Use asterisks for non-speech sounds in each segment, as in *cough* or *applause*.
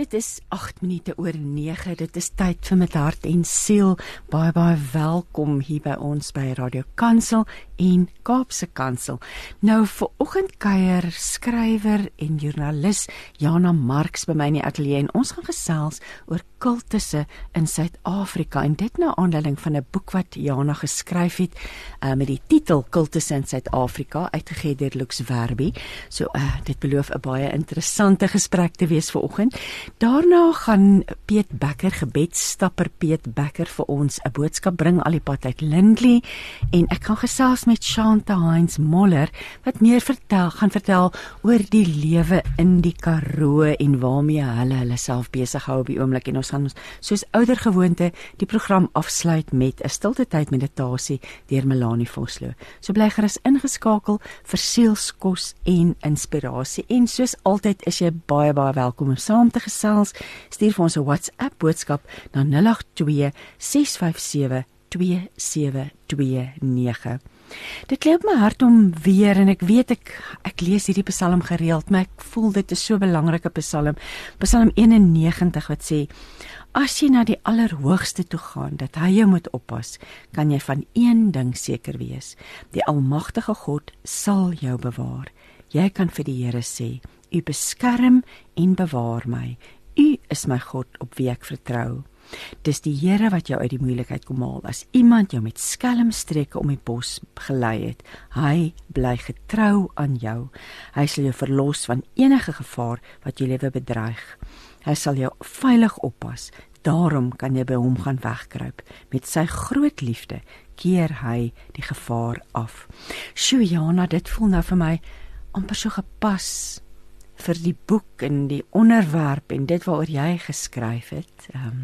Dit is 8 minute oor 9. Dit is tyd vir met hart en siel. Baie baie welkom hier by ons by Radio Kansel en Kaapse Kansel. Nou vir oggend kuier skrywer en joernalis Jana Marx by my in die ateljee en ons gaan gesels oor kultusse in Suid-Afrika en dit nou aanleiding van 'n boek wat Jana geskryf het uh, met die titel Kultusse in Suid-Afrika uitgegee deur Lux Verbi. So uh, dit beloof 'n baie interessante gesprek te wees vir oggend. Daarna gaan Piet Becker gebedstapper Piet Becker vir ons 'n boodskap bring al die pad uit Lindley. En ek gaan gesels met Shanta Heinz Moller wat meer vertel gaan vertel oor die lewe in die Karoo en waarmee hulle hulle self besig hou op die oomblik. En ons gaan soos ouer gewoonte die program afsluit met 'n stilte tyd meditasie deur Melanie Vosloo. So bly gerus ingeskakel vir sielskos en inspirasie en soos altyd is jy baie baie welkom om saam te gesels. Stuur vir ons 'n WhatsApp boodskap na 082 657 2729. Dit lê op my hart om weer en ek weet ek ek lees hierdie Psalm gereeld, maar ek voel dit is so 'n belangrike Psalm. Psalm 91 wat sê: As jy na die Allerhoogste toe gaan, dat hy jou moet oppas, kan jy van een ding seker wees: die Almagtige God sal jou bewaar. Jy kan vir die Here sê: U beskerm en bewaar my. U is my God op wie ek vertrou. Dis die Here wat jou uit die moeilikheid kom haal. As iemand jou met skelmstreke om die bos gelei het, hy bly getrou aan jou. Hy sal jou verlos van enige gevaar wat jou lewe bedreig. Hy sal jou veilig oppas. Daarom kan jy by hom gaan wegkruip. Met sy groot liefde keer hy die gevaar af. Sjoe Jana, dit voel nou vir my amper so gepas vir die boek en die onderwerp en dit waaroor jy geskryf het. Ehm um,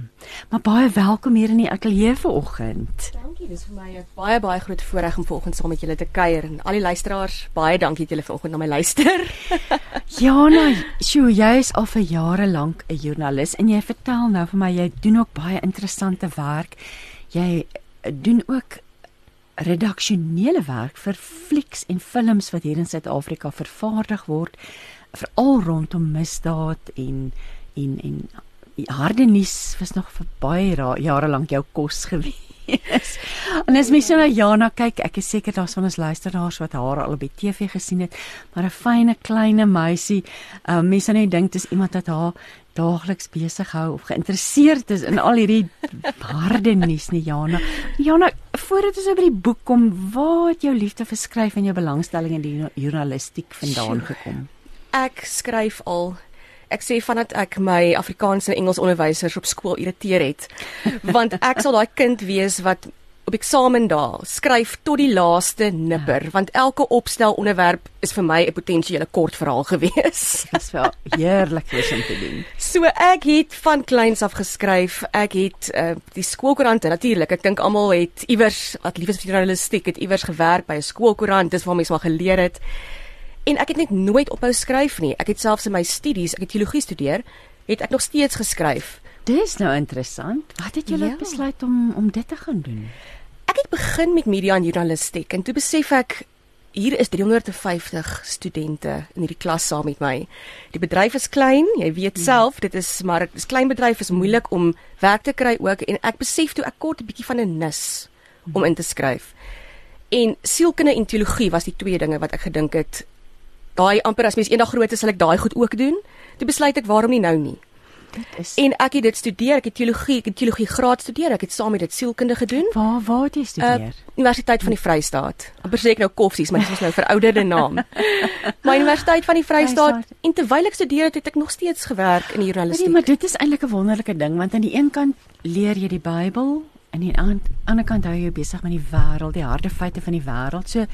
maar baie welkom hier in die ateljee vanoggend. Dankie, dis vir my 'n baie baie groot voorreg om vanoggend saam met julle te kuier en al die luisteraars, baie dankie dat julle vanoggend na my luister. *laughs* *laughs* Jana, sjoe, jy is al vir jare lank 'n joernalis en jy vertel nou vir my jy doen ook baie interessante werk. Jy doen ook redaksionele werk vir flieks en films wat hier in Suid-Afrika vervaardig word veral rondom misdaad en en en harde nuus was nog vir baie jare lank jou kos *laughs* gewees. En as mens nou Jana kyk, ek is seker daar's van ons luisteraars wat haar al op die TV gesien het, maar 'n fynne klein meisie, uh, mense net dink dis iemand wat haar daagliks besig hou of geïnteresseerd is in al hierdie harde nuus nie Jana. Jana, voordat ons oor die boek kom, waar het jou liefde vir skryf en jou belangstelling in die journalistiek vandaan gekom? Ek skryf al ek sê vandat ek my Afrikaans en Engels onderwysers op skool irriteer het *laughs* want ek sal daai kind wees wat op eksamen daal skryf tot die laaste nipper ja. want elke opstel onderwerp is vir my 'n potensiële kort verhaal *laughs* gewees. Dis wel heerlik om te doen. So ek het van kleins af geskryf. Ek het uh, die skoolkoerante natuurlik. Ek dink almal het iewers wat lief is vir journalistiek, het iewers gewerk by 'n skoolkoerant. Dis waar mense maar geleer het. En ek het net nooit ophou skryf nie. Ek het selfs in my studies, ek het teologie studeer, het ek nog steeds geskryf. Dis nou interessant. Wat het jy ja. besluit om om dit te gaan doen? Ek het begin met media en journalistiek en toe besef ek hier is 350 studente in hierdie klas saam met my. Die bedryf is klein, jy weet hmm. self, dit is maar dis klein bedryf is moeilik om werk te kry ook en ek besef toe ek kort 'n bietjie van 'n nis om in te skryf. En sielkunde en teologie was die twee dinge wat ek gedink het daai amper as mens eendag groot is sal ek daai goed ook doen. Toe besluit ek waarom nie nou nie. Is En ek het dit studeer, ek het teologie, ek het teologie graad studeer. Ek het saam met dit sielkunde gedoen. Waar waar het jy studeer? Uh, Universiteit van die Vrystaat. Amper sê ek nou Koffsies, maar dit is nou verouderde naam. *laughs* my Universiteit van die Vrystaat. Vrystaat. En terwyl ek studeer het, het ek nog steeds gewerk in die journalistiek. Nee, maar dit is eintlik 'n wonderlike ding want aan die een kant leer jy die Bybel en aan die ander kant hou jy besig met die wêreld, die harde feite van die wêreld. So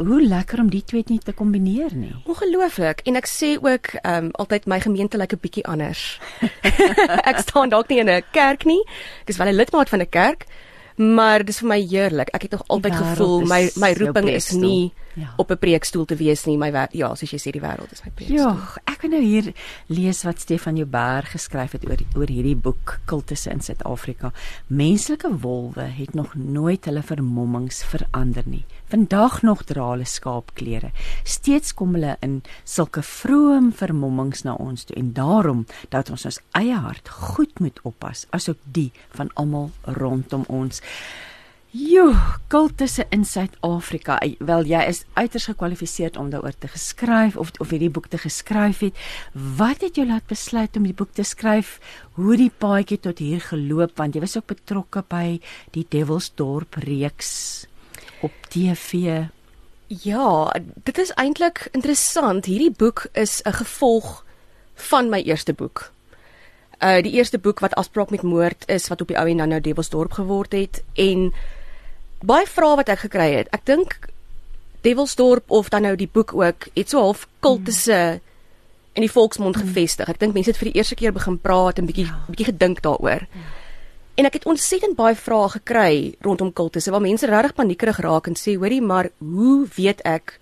hoe lekker om die twee net te kombineer nie. Ongelooflik. En ek sê ook ehm um, altyd my gemeente lyk 'n bietjie anders. *laughs* ek staan dalk nie in 'n kerk nie. Ek is wel 'n lidmaat van 'n kerk, maar dis vir my heerlik. Ek het nog altyd gevoel my my roeping is nie Ja. op 'n preekstoel te wees nie. My ja, soos jy sê die wêreld is my preekstoel. Ja, ek wil nou hier lees wat Stefan Joubert geskryf het oor oor hierdie boek Kultusse in Suid-Afrika. Menslike wolwe het nog nooit hulle vermommings verander nie. Vandag nog dra hulle skaapklere. Steeds kom hulle in sulke vroom vermommings na ons toe en daarom dat ons ons eie hart goed moet oppas asook die van almal rondom ons. Jo, kultusse in Suid-Afrika. Wel jy is uiters gekwalifiseerd om daaroor te geskryf of of hierdie boek te geskryf het. Wat het jou laat besluit om die boek te skryf? Hoe die paadjie tot hier geloop want jy was ook betrokke by die Devilsdorp reeks op TV. Ja, dit is eintlik interessant. Hierdie boek is 'n gevolg van my eerste boek. Uh die eerste boek wat afspraak met moord is wat op die ou en dan nou Devilsdorp geword het en baie vrae wat ek gekry het. Ek dink Devilsdorp of dan nou die boek ook het so half kultusse in die volksmond gevestig. Ek dink mense het vir die eerste keer begin praat en bietjie bietjie gedink daaroor. En ek het ontsettend baie vrae gekry rondom kultusse waar mense regtig paniekerig raak en sê, "Hoorie, maar hoe weet ek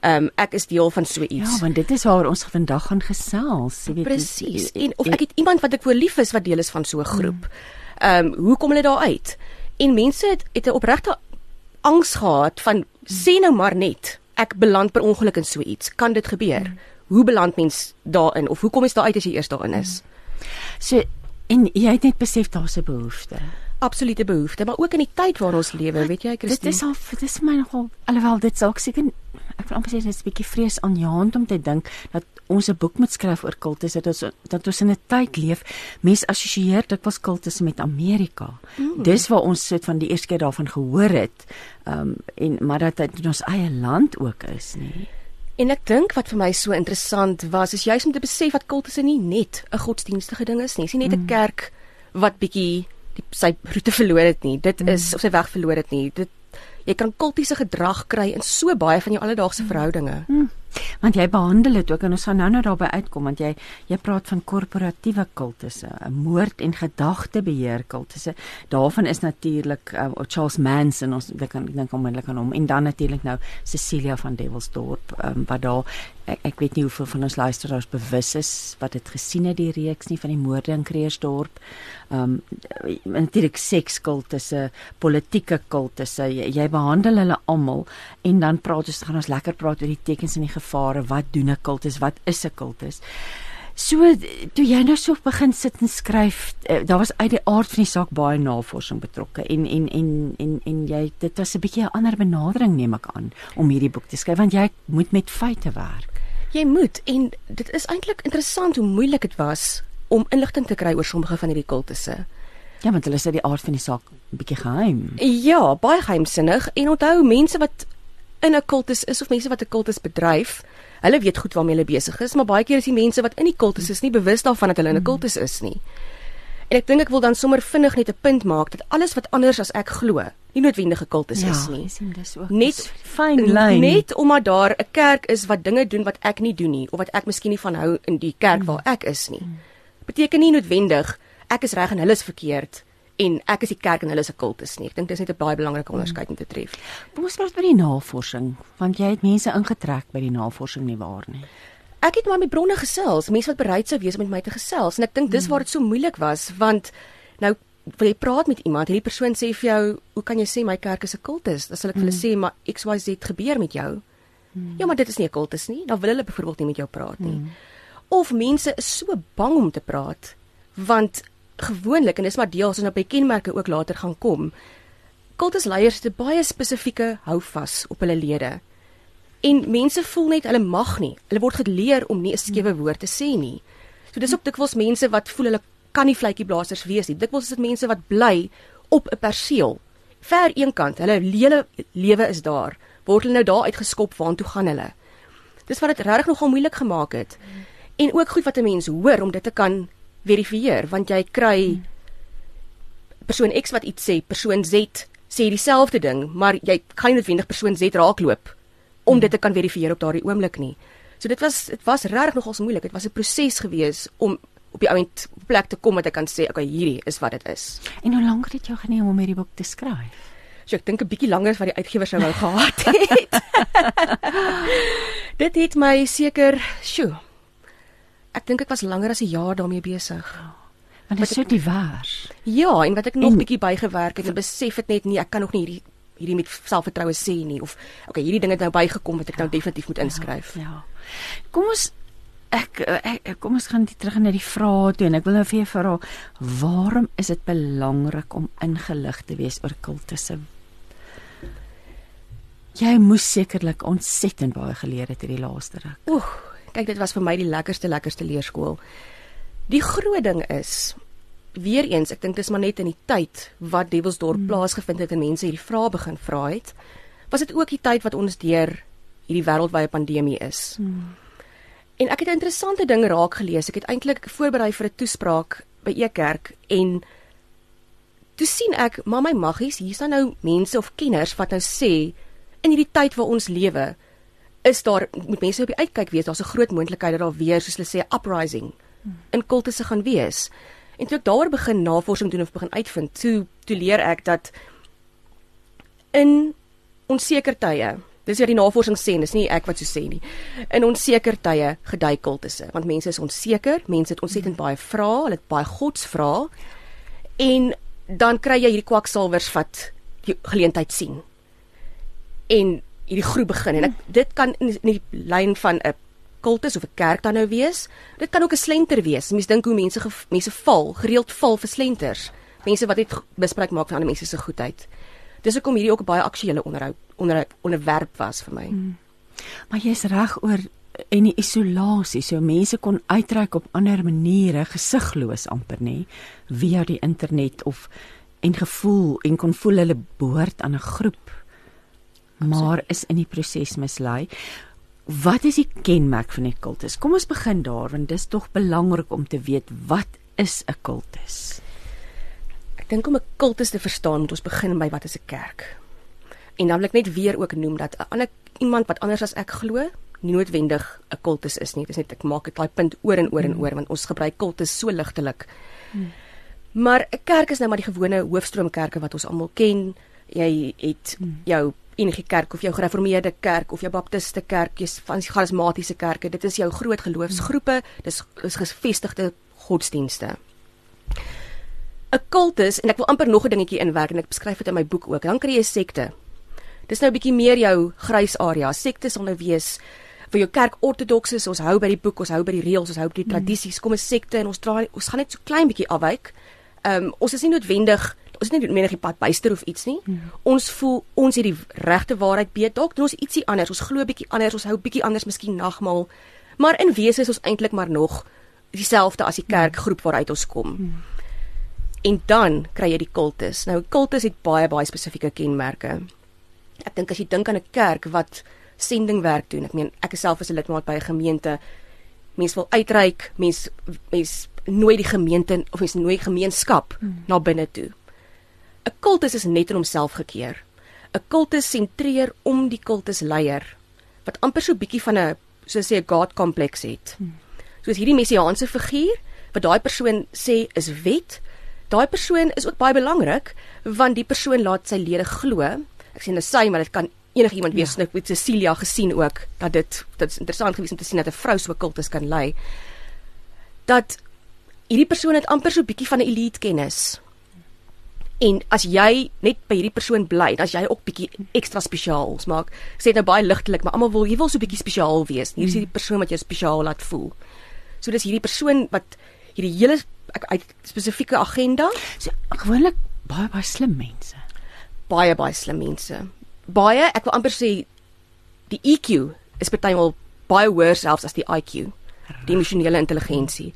ehm um, ek is deel van so Ja, iets?" want dit is waar ons vandag gaan gesels, jy weet. Presies. En of ek het iemand wat ek voor lief is wat deel is van so 'n groep. Ehm um, hoe kom hulle daar uit? En mense het het 'n opregte angs gehad van sê nou maar net ek beland per ongeluk in so iets. Kan dit gebeur? Hoe beland mens daarin of hoe kom jy daar uit as jy eers daarin is? So en jy het net besef daar's 'n behoefte. Absolute behoefte, maar ook in die tyd waarin ons lewe, weet jy, Dit Christine. is al dit is vir my nogal alhoewel dit dalk seker ek wil amper sê dit is 'n bietjie vreesaanjaend om te dink dat ons 'n boek moet skryf oor kultusse dat ons dat ons in 'n tyd leef mense assosieer dit was kultusse met Amerika. Mm. Dis waar ons soort van die eerste keer daarvan gehoor het. Ehm um, en maar dat dit in ons eie land ook is, nee. En ek dink wat vir my so interessant was is juis om te besef dat kultusse nie net 'n godsdienstige ding is nie. Dis nie net 'n kerk wat bietjie die sy roete verloor het nie. Dit is of sy weg verloor het nie. Dit jy kan kultiese gedrag kry in so baie van jou alledaagse verhoudinge. Want jy behandel dit ook en ons gaan nou-nou daarby uitkom want jy jy praat van korporatiewe kultusse, 'n moord en gedagtebeheer kultusse. Daarvan is natuurlik uh, Charles Manson ons ek dink onmiddellik aan hom en dan natuurlik nou Cecilia van Devilsdorp um, wat daar ek, ek weet nie hoeveel van ons luisteraars bewus is wat dit gesien het die reeks nie van die moorde in Kreersdorp. Ehm um, natuurlik sekskultusse, politieke kultusse. Jy, jy behandel hulle almal en dan praat ons gaan ons lekker praat oor die tekens en die gevare. Wat doen 'n kultus? Wat is 'n kultus? So toe jy nou so begin sit en skryf, eh, daar was uit die aard van die saak baie navorsing betrokke en en en en en jy dit was 'n bietjie 'n ander benadering neem ek aan om hierdie boek te skryf want jy moet met feite werk. Jy moet en dit is eintlik interessant hoe moeilik dit was om inligting te kry oor sommige van hierdie kultusse. Ja, want hulle sê die aard van die saak 'n bietjie geheim. Ja, baie geheimsinnig en onthou mense wat in 'n kultus is of mense wat 'n kultus bedryf, hulle weet goed waarmee hulle besig is, maar baie keer is die mense wat in die kultus is nie bewus daarvan dat hulle in 'n kultus is nie. En ek dink ek wil dan sommer vinnig net 'n punt maak dat alles wat anders as ek glo, nie noodwendig 'n kultus is nie. sien dis ook Net fyn lyn. Net omdat daar 'n kerk is wat dinge doen wat ek nie doen nie of wat ek miskien nie van hou in die kerk waar ek is nie. Beteken nie noodwendig ek is reg en hulle is verkeerd en ek is die kerk en hulle is 'n kultus nie. Ek dink dis net 'n baie belangrike onderskeid om te tref. Kom ons praat oor die navorsing, want jy het mense ingetrek by die navorsing nie waar nie. Ek het maar met bronne gesels, mense wat bereid sou wees om met my te gesels en ek dink dis waar dit so moeilik was want nou wil jy praat met iemand, hierdie persoon sê vir jou, "Hoe kan jy sê my kerk is 'n kultus?" Dan sal ek vir hulle sê, "Maar XYZ gebeur met jou." Ja, maar dit is nie 'n kultus nie. Dan wil hulle byvoorbeeld nie met jou praat nie. Of mense is so bang om te praat want gewoonlik en dis maar deel as ons nou by kenmerke ook later gaan kom. Kultusleiers het baie spesifieke houvas op hulle lede. En mense voel net hulle mag nie. Hulle word geleer om nie 'n skewe woord te sê nie. So dis ook dikwels mense wat voel hulle kan nie vletjieblassers wees nie. Dikwels is dit mense wat bly op 'n perseel. Ver eenkant, hulle hele lewe is daar. Word hulle nou daar uitgeskop waartoe gaan hulle? Dis wat dit regtig nogal moeilik gemaak het. En ook goed wat 'n mens hoor om dit te kan verifieer, want jy kry persoon X wat iets sê, persoon Z sê dieselfde ding, maar jy kan nie noodwendig persoon Z raakloop om dit te kan verifieer op daardie oomblik nie. So dit was dit was regtig nogal so moeilik. Dit was 'n proses gewees om op die ount op plek te kom wat ek kan sê, okay, hierdie is wat dit is. En hoe lank het dit jou geneem om hierdie boek te skryf? So ek dink 'n bietjie langer as wat die uitgewer sou wou *laughs* gehad het. *laughs* Dit het my seker, sjoe. Ek dink ek was langer as 'n jaar daarmee besig. Want dit is so divers. Ja, en wat ek nog bietjie bygewerk het en besef het net nie, ek kan nog nie hierdie hierdie met selfvertroue sê nie of okay, hierdie ding het nou bygekom wat ek nou definitief moet inskryf. Ja. Kom ons ek, ek ek- kom ons gaan die- terug na die vrae toe en ek wil nou vir jou vra waarom is dit belangrik om ingelig te wees oor kultusse? Jy moes sekerlik ontsettend baie geleer het hierdie laaste ruk. Oeg, kyk dit was vir my die lekkerste lekkerste leerskool. Die groot ding is weer eens, ek dink dis maar net in die tyd wat Devilsdorp hmm. plaasgevind het en mense hierdie vrae begin vra het, was dit ook die tyd wat ons deur hierdie wêreldwye pandemie is. Hmm. En ek het 'n interessante ding raak gelees. Ek het eintlik voorberei vir 'n toespraak by Ekerk en toe sien ek, maar my maggies, hier staan nou mense of kenners wat nou sê in hierdie tyd waar ons lewe is daar moet mense op die uitkyk wees. Daar's 'n groot moontlikheid dat daar weer soos hulle sê uprising in kultusse gaan wees. En toe ek daaroor begin navorsing doen of begin uitvind, toe toe leer ek dat in onseker tye, dis wat die navorsing sê, dis nie ek wat so sê nie. In onseker tye gedui kultusse, want mense is onseker, mense het ontsettend baie vrae, hulle het baie godsvrae. En dan kry jy hierdie kwaksalwers wat die geleentheid sien en hierdie groep begin en ek dit kan in die, in die lyn van 'n kultus of 'n kerk dan nou wees. Dit kan ook 'n slenter wees. Mense dink hoe mense mense val, gereeld val vir slenters. Mense wat net misbruik maak van ander mense se goedheid. Dis hoekom hierdie ook 'n baie aktuele onderhoud onder onderwerp was vir my. Hmm. Maar jy's reg oor en die isolasie, so mense kon uitreik op ander maniere, gesigloos amper nê, via die internet of en gevoel en kon voel hulle behoort aan 'n groep maar is in die proses mislei. Wat is die kenmerk van 'n kultus? Kom ons begin daar want dis tog belangrik om te weet wat is 'n kultus. Ek dink om 'n kultus te verstaan, moet ons begin by wat is 'n kerk. En dan wil ek net weer ook noem dat 'n ander iemand wat anders as ek glo, nie noodwendig 'n kultus is nie. Dis net ek maak dit daai punt oor en oor en oor want ons gebruik kultus so ligtelik. Hmm. Maar 'n kerk is nou maar die gewone hoofstroomkerke wat ons almal ken. Jy het jou enige kerk of jou gereformeerde kerk of jou baptiste kerk, jou van die charismatiese kerke. Dit is jou groot geloofsgroepe. Dis is gevestigde godsdienste. 'n Kultus en ek wil amper nog 'n dingetjie inwerk en ek beskryf dit in my boek ook. Dan kry jy 'n sekte. Dis nou 'n bietjie meer jou grys area. Sekte sal nou wees vir jou kerk ortodokses, ons hou by die boek, ons hou by die reëls, ons hou by die tradisies. Kom 'n sekte en ons draai ons gaan net so klein bietjie afwyk. Ehm um, ons is nie noodwendig ons is nie noodwendig die pad byster of iets nie. Hmm. Ons voel ons het die regte waarheid weet dalk doen ons ietsie anders. Ons glo bietjie anders, ons hou bietjie anders miskien nagmaal. Maar in wese is ons eintlik maar nog dieselfde as die kerkgroep waaruit ons kom. Hmm. En dan kry jy die kultus. Nou kultus het baie baie spesifieke kenmerke. Ek dink as jy dink aan 'n kerk wat sendingwerk doen. Ek meen ek is self as 'n lidmaat by 'n gemeente. Mense wil uitreik, mense mense nooi die gemeente of mense nooi gemeenskap hmm. na binne toe. 'n Kultus is net in homself gekeer. 'n Kultus sentreer om die kultusleier wat amper so bietjie van 'n so sê 'n god kompleks het. Hmm. Soos hierdie messiaanse figuur wat daai persoon sê is wet. Daai persoon is ook baie belangrik want die persoon laat sy lede glo. Ek sê nou sy, maar dit kan enigiemand wees. Ja. Ek het Cecilia gesien ook dat dit dit is interessant geweest om te sien dat 'n vrou so kultus kan lei. Dat hierdie persoon het amper so bietjie van 'n elite kennis. En as jy net by hierdie persoon bly, dan as jy ook bietjie ekstra spesiaal maak. Sê dit nou baie ligtelik, maar almal wil jy wil so bietjie spesiaal wees. Hier is hierdie persoon wat jou spesiaal laat voel. So dis hierdie persoon wat hierdie hele uit spesifieke agenda. So gewoonlik baie baie slim mense. Baie baie slim mense. Baie, ek wil amper sê die EQ is partymal baie hoër selfs as die IQ. Die emosionele intelligensie.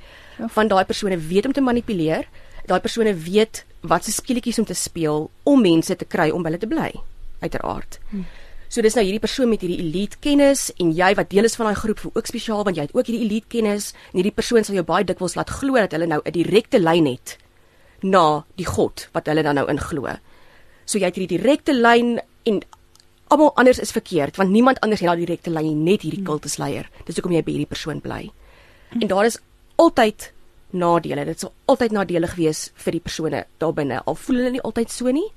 Van daai persone weet om te manipuleer. Daai persone weet wat se speletjies om te speel om mense te kry om by hulle te bly. Uiteraard. Hmm. So dis nou hierdie persoon met hierdie elite kennis en jy wat deel is van daai groep vir ook spesiaal want jy het ook hierdie elite kennis en hierdie persoon sal jou baie dikwels laat glo dat hulle nou 'n direkte lyn het na die God wat hulle dan nou inglo. So jy het hierdie direkte lyn en almal anders is verkeerd want niemand anders het daai direkte lyn net hierdie kultusleier. Dis hoekom jy by hierdie persoon bly. En daar is altyd nadele. Dit sal altyd nadelig wees vir die persone daar binne. Al voel hulle nie altyd so nie.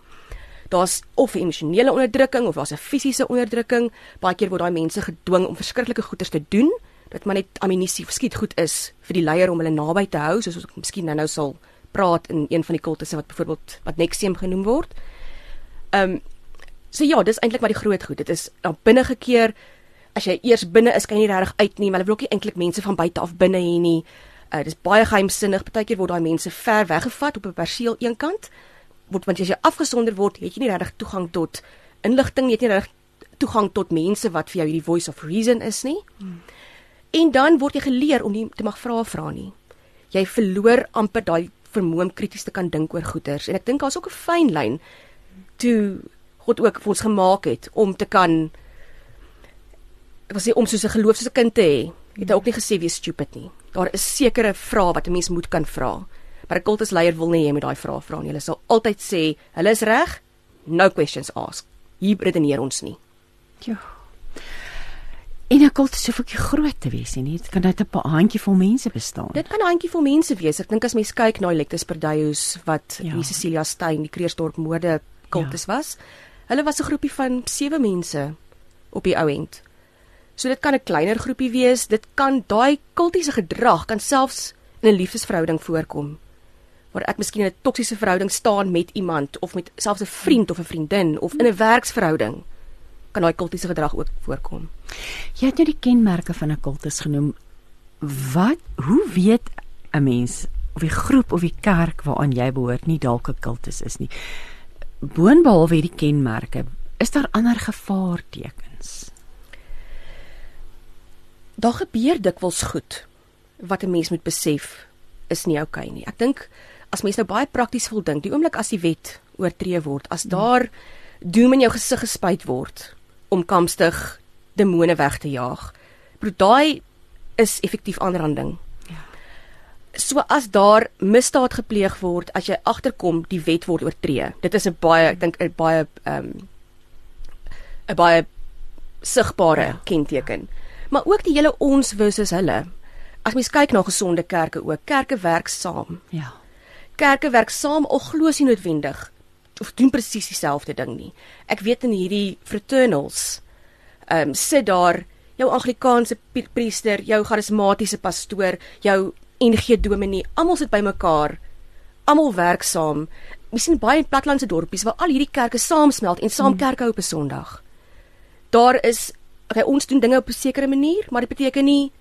Daar's of emosionele onderdrukking of daar's 'n fisiese onderdrukking. Baie keer word daai mense gedwing om verskriklike goeders te doen dat maar net ammunisie skiet goed is vir die leier om hulle naby te hou, soos ons miskien nou-nou sal praat in een van die kultusse wat byvoorbeeld wat Nexium genoem word. Ehm um, so ja, dis eintlik maar die groot goed. Dit is dan binne gekeer. As jy eers binne is, kan jy nie regtig uit nie, maar hulle wil ook nie eintlik mense van buite af binne hê nie. Uh dis baie geheimsinnig. Partykeer word daai mense ver weggevat op 'n perseel eenkant. Word want as jy afgesonder word, het jy nie regtig toegang tot inligting, jy het nie regtig toegang tot mense wat vir jou hierdie voice of reason is nie. Hmm. En dan word jy geleer om nie te mag vra vra nie. Jy verloor amper daai vermoë om krities te kan dink oor goeters. En ek dink daar's ook 'n fyn lyn toe God ook vir ons gemaak het om te kan ek wil sê om soos 'n geloof soos 'n kind te hê. Het hy ook nie gesê wees stupid nie. Daar is sekere vrae wat 'n mens moet kan vra. Maar 'n kultusleier wil nie jy moet daai vrae vra nie. Hulle sal altyd sê, hulle is reg. No questions asked. Hier redeneer ons nie. Ja. En 'n kultus hoef ook nie groot te wees nie. Dit kan net 'n handjievol mense bestaan. Dit kan 'n handjievol mense wees. Ek dink as mens kyk na Electus Perdeus wat ja. die Cecilia Stein, die Kreersdorp moorde kultus ja. was. Hulle was 'n groepie van 7 mense op die ou end. So dit kan 'n kleiner groepie wees. Dit kan daai kultiese gedrag kan selfs in 'n liefdesverhouding voorkom. Waar ek miskien in 'n toksiese verhouding staan met iemand of met selfs 'n vriend of 'n vriendin of in 'n werksverhouding kan daai kultiese gedrag ook voorkom. Jy het nou die kenmerke van 'n kultus genoem. Wat hoe weet 'n mens of die groep of die kerk waaraan jy behoort nie dalk 'n kultus is nie? Boonbehalwe hierdie kenmerke, is daar ander gevaartekens? Daar gebeur dikwels goed wat 'n mens moet besef is nie oukei okay nie. Ek dink as mens nou baie prakties wil dink, die oomblik as die wet oortree word, as daar doem in jou gesig gespuit word, om kamstig demone weg te jaag. Bro, daai is effektief aanranding. Ja. So as daar misdaad gepleeg word, as jy agterkom die wet word oortree. Dit is 'n baie ek dink 'n baie ehm um, 'n baie sigbare ja. kenteken. Maar ook die hele ons versus hulle. As mens kyk na gesonde kerke ook, kerke werk saam. Ja. Kerke werk saam al glo sy noodwendig of doen presies dieselfde ding nie. Ek weet in hierdie fraternals ehm um, sit daar jou Anglikaanse priester, jou charismatiese pastoor, jou NG dominee, almal sit bymekaar. Almal werk saam. Ons sien baie platlandse dorpies waar al hierdie kerke saamsmelt en saam hmm. kerk hou op 'n Sondag. Daar is okay, ons doen dinge op 'n sekere manier, maar dit beteken nie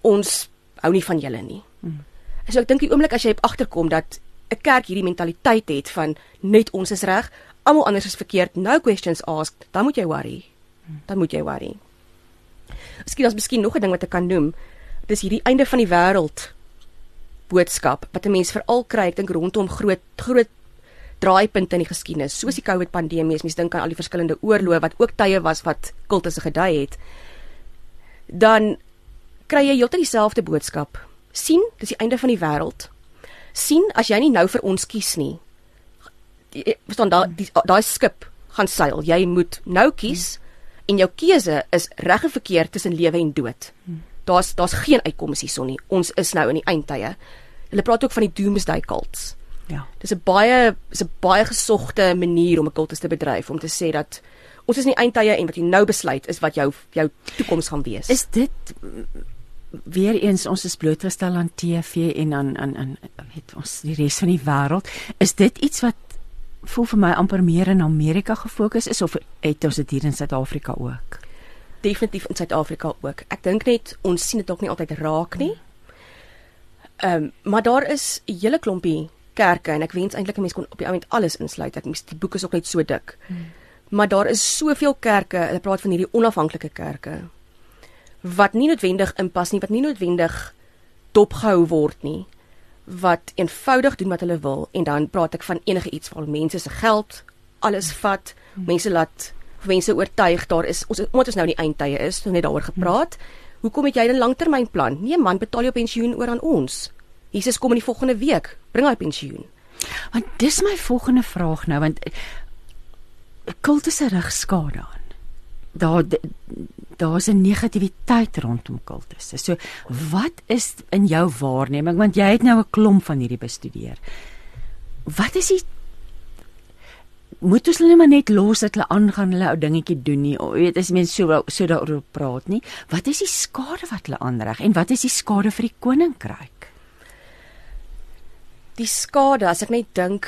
ons hou nie van julle nie. Hmm. So ek dink die oomblik as jy agterkom dat 'n kerk hierdie mentaliteit het van net ons is reg, almal anders is verkeerd, no questions asked, dan moet jy worry. Dan moet jy worry. Miskien as miskien nog 'n ding wat ek kan noem, dis hierdie einde van die wêreld boodskap wat 'n mens veral kry, ek dink rondom groot groot draaipunte in die geskiedenis, soos die COVID pandemie, as mens dink aan al die verskillende oorloë wat ook tye was wat kultusse gedui het. Dan kry jy heeltyd dieselfde boodskap. sien, dis die einde van die wêreld sien as jy nie nou vir ons kies nie. Verstaan daai daai skip gaan seil. Jy moet nou kies en jou keuse is reg of verkeerd tussen lewe en dood. Daar's daar's geen uitkoms hierson nie. Ons is nou in die eindtye. Hulle praat ook van die doomsday cults. Ja. Dis 'n baie is 'n baie gesogte manier om 'n kultus te bedryf om te sê dat ons is in die eindtye en wat jy nou besluit is wat jou jou toekoms gaan wees. Is dit weer eens ons is blootgestel aan TV en aan aan aan weet ons die res van die wêreld is dit iets wat voel vir my amper meer in Amerika gefokus is of het ons dit hier in Suid-Afrika ook definitief in Suid-Afrika ook ek dink net ons sien dit ook nie altyd raak nie ehm um, maar daar is 'n hele klompie kerke en ek wens eintlik 'n mens kon op die oomblik alles insluit ek mis die boek is ook net so dik hmm. maar daar is soveel kerke hulle praat van hierdie onafhanklike kerke wat nie noodwendig inpas nie, wat nie noodwendig dopgehou word nie, wat eenvoudig doen wat hulle wil en dan praat ek van enige iets waar mense se geld alles vat, mense laat mense oortuig daar is ons omdat ons nou in die eindtye is, so net daaroor gepraat. Hoekom het jy 'n langtermynplan? Nee man, betaal jou pensioen oor aan ons. Jesus kom in die volgende week, bring hy pensioen. Want dis my volgende vraag nou want kultus rig skade aan daar daar's 'n negativiteit rondom kultusse. So wat is in jou waarneming want jy het nou 'n klomp van hierdie bestudeer. Wat is die moet ons hulle maar net los dat hulle aangaan hulle ou dingetjie doen nie. O, weet as mense so so daaroor praat nie. Wat is die skade wat hulle aanreg en wat is die skade vir die koninkryk? Die skade as ek net dink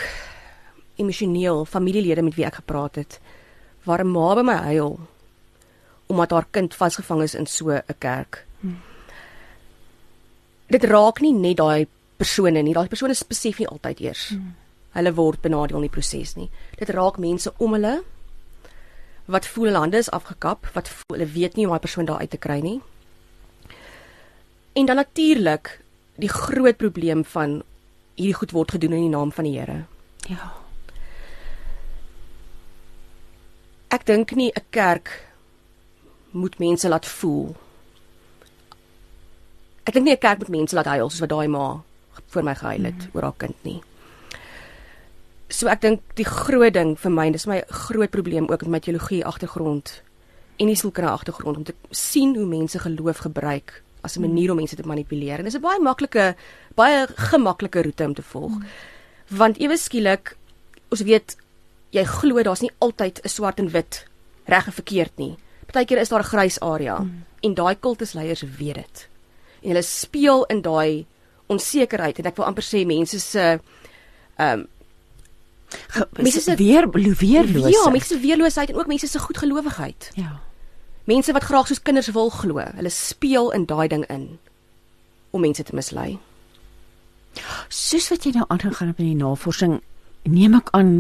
emosioneel familielede met wie ek gepraat het waar 'n ma by my huil omdat haar kind vasgevang is in so 'n kerk. Hmm. Dit raak nie net daai persone nie. Daai persone spesifiek nie altyd eers. Hmm hulle word benadeel in die proses nie. Dit raak mense om hulle wat voel hulle hande is afgekap, wat voel hulle weet nie hoe om daai persoon daar uit te kry nie. En dan natuurlik die groot probleem van hierdie goed word gedoen in die naam van die Here. Ja. Ek dink nie 'n kerk moet mense laat voel. Ek dink nie 'n kerk moet mense laat huil soos wat daai ma voor my gehuil het mm. oor haar kind nie so ek dink die groot ding vir my, dis my groot probleem ook met my teologie agtergrond en die sielkundige agtergrond om te sien hoe mense geloof gebruik as 'n manier om mense te manipuleer. En dis 'n baie maklike baie gemaklike roete om te volg. Want ewe skielik ons weet jy glo daar's nie altyd 'n swart en wit reg en verkeerd nie. Partykeer is daar 'n grys area mm. en daai kultusleiers weet dit. En hulle speel in daai onsekerheid en ek wil amper sê mense se ehm um, mense se weer weerloosheid. Ja, mense se weerloosheid en ook mense se goedgelowigheid. Ja. Mense wat graag soos kinders wil glo, hulle speel in daai ding in om mense te mislei. Soos wat jy nou aangegaan het met die navorsing, neem ek aan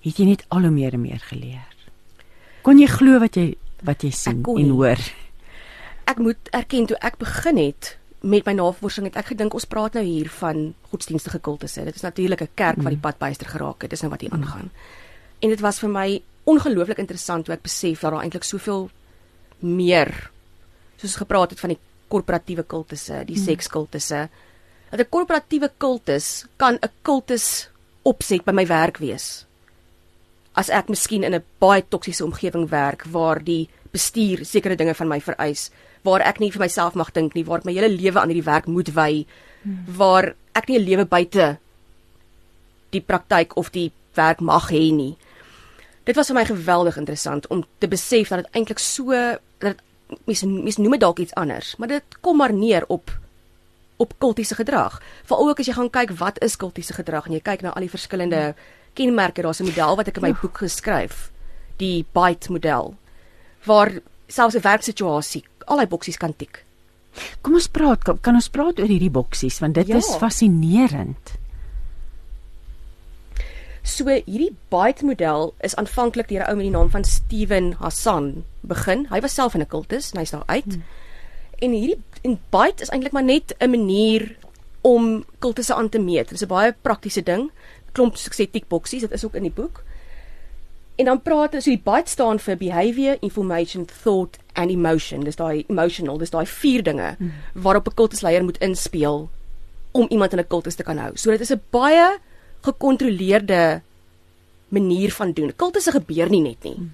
het jy net al hoe meer en meer geleer. Kon jy glo wat jy wat jy sien en hoor? Ek moet erken toe ek begin het met my navorsing het ek gedink ons praat nou hier van godsdienstige kultusse. Dit is natuurlik 'n kerk wat die mm. pad byster geraak het. Dis nou wat hier mm. aangaan. En dit was vir my ongelooflik interessant toe ek besef dat daar eintlik soveel meer soos gepraat het van die korporatiewe kultusse, die mm. sekskultusse. Dat 'n korporatiewe kultus kan 'n kultus opset by my werk wees. As ek miskien in 'n baie toksiese omgewing werk waar die bestuur sekere dinge van my vereis, waar ek nie vir myself mag dink nie, waar ek my hele lewe aan hierdie werk moet wy, hmm. waar ek nie 'n lewe buite die praktyk of die werk mag hê nie. Dit was vir my geweldig interessant om te besef dat dit eintlik so dat mens mens noem dit dalk iets anders, maar dit kom maar neer op op kultiese gedrag. Veral ook as jy gaan kyk wat is kultiese gedrag en jy kyk na al die verskillende kenmerke, daar's 'n model wat ek in my ja. boek geskryf, die bite model, waar selfs 'n werksituasie al daai boksies kan tik. Kom ons praat, kan ons praat oor hierdie boksies want dit ja. is fascinerend. So hierdie bite model is aanvanklik deur 'n ou met die naam van Steven Hassan begin. Hy was self in 'n kultus en hy's daar uit. Hmm. En hierdie en bite is eintlik maar net 'n manier om kultusse aan te meet. Dit is 'n baie praktiese ding. Klomp tik boksies, dit is ook in die boek. En dan praat so die BITE staan vir behavior, information, thought and emotion. Dis daai emotional, dis daai vier dinge hmm. waarop 'n kultusleier moet inspel om iemand in 'n kultus te kan hou. So dit is 'n baie gekontroleerde manier van doen. Kultusse gebeur nie net nie. Hmm.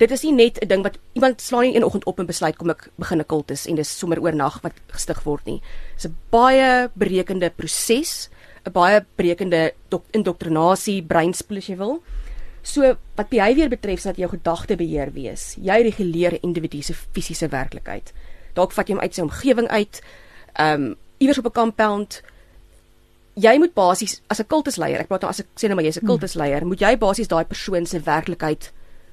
Dit is nie net 'n ding wat iemand slaan nie een oggend op en besluit kom ek begin 'n kultus en dis sommer oornag wat gestig word nie. Dis 'n baie berekende proses, 'n baie berekende indoktrinasie, breinspoel as jy wil. So wat behavior betref, dat jou gedagte beheer wees. Jy reguleer 'n individu se fisiese werklikheid. Dalk vat jy hom uit sy omgewing uit. Um iewers op 'n compound. Jy moet basies as 'n kultusleier, ek praat nou as ek sê nou maar jy's 'n hmm. kultusleier, moet jy basies daai persoon se werklikheid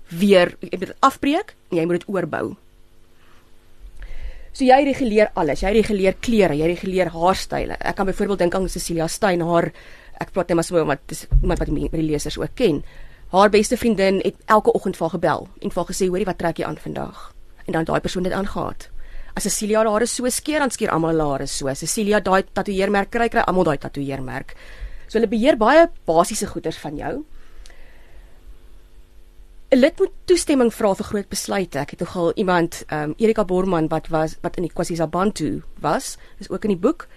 weer dit afbreek en jy moet dit oorbou. So jy reguleer alles. Jy reguleer klere, jy reguleer haarstyle. Ek kan byvoorbeeld dink aan Cecilia Stein haar ek praat net maar so omdat dis iemand wat die, lesers ook ken haar beste vriendin het elke oggend vir haar gebel en vir haar gesê hoorie wat trek jy aan vandag en dan daai persoon het aangegaan as Cecilia haar hare so skeer dan skeer almal hare so. Cecilia daai tatoeëermerk kry kry almal daai tatoeëermerk. So hulle beheer baie basiese goederes van jou. 'n lid moet toestemming vra vir groot besluite. Ek het nogal iemand um, Erika Borman wat was wat in die KwaZulu-Natal was is ook in die boek.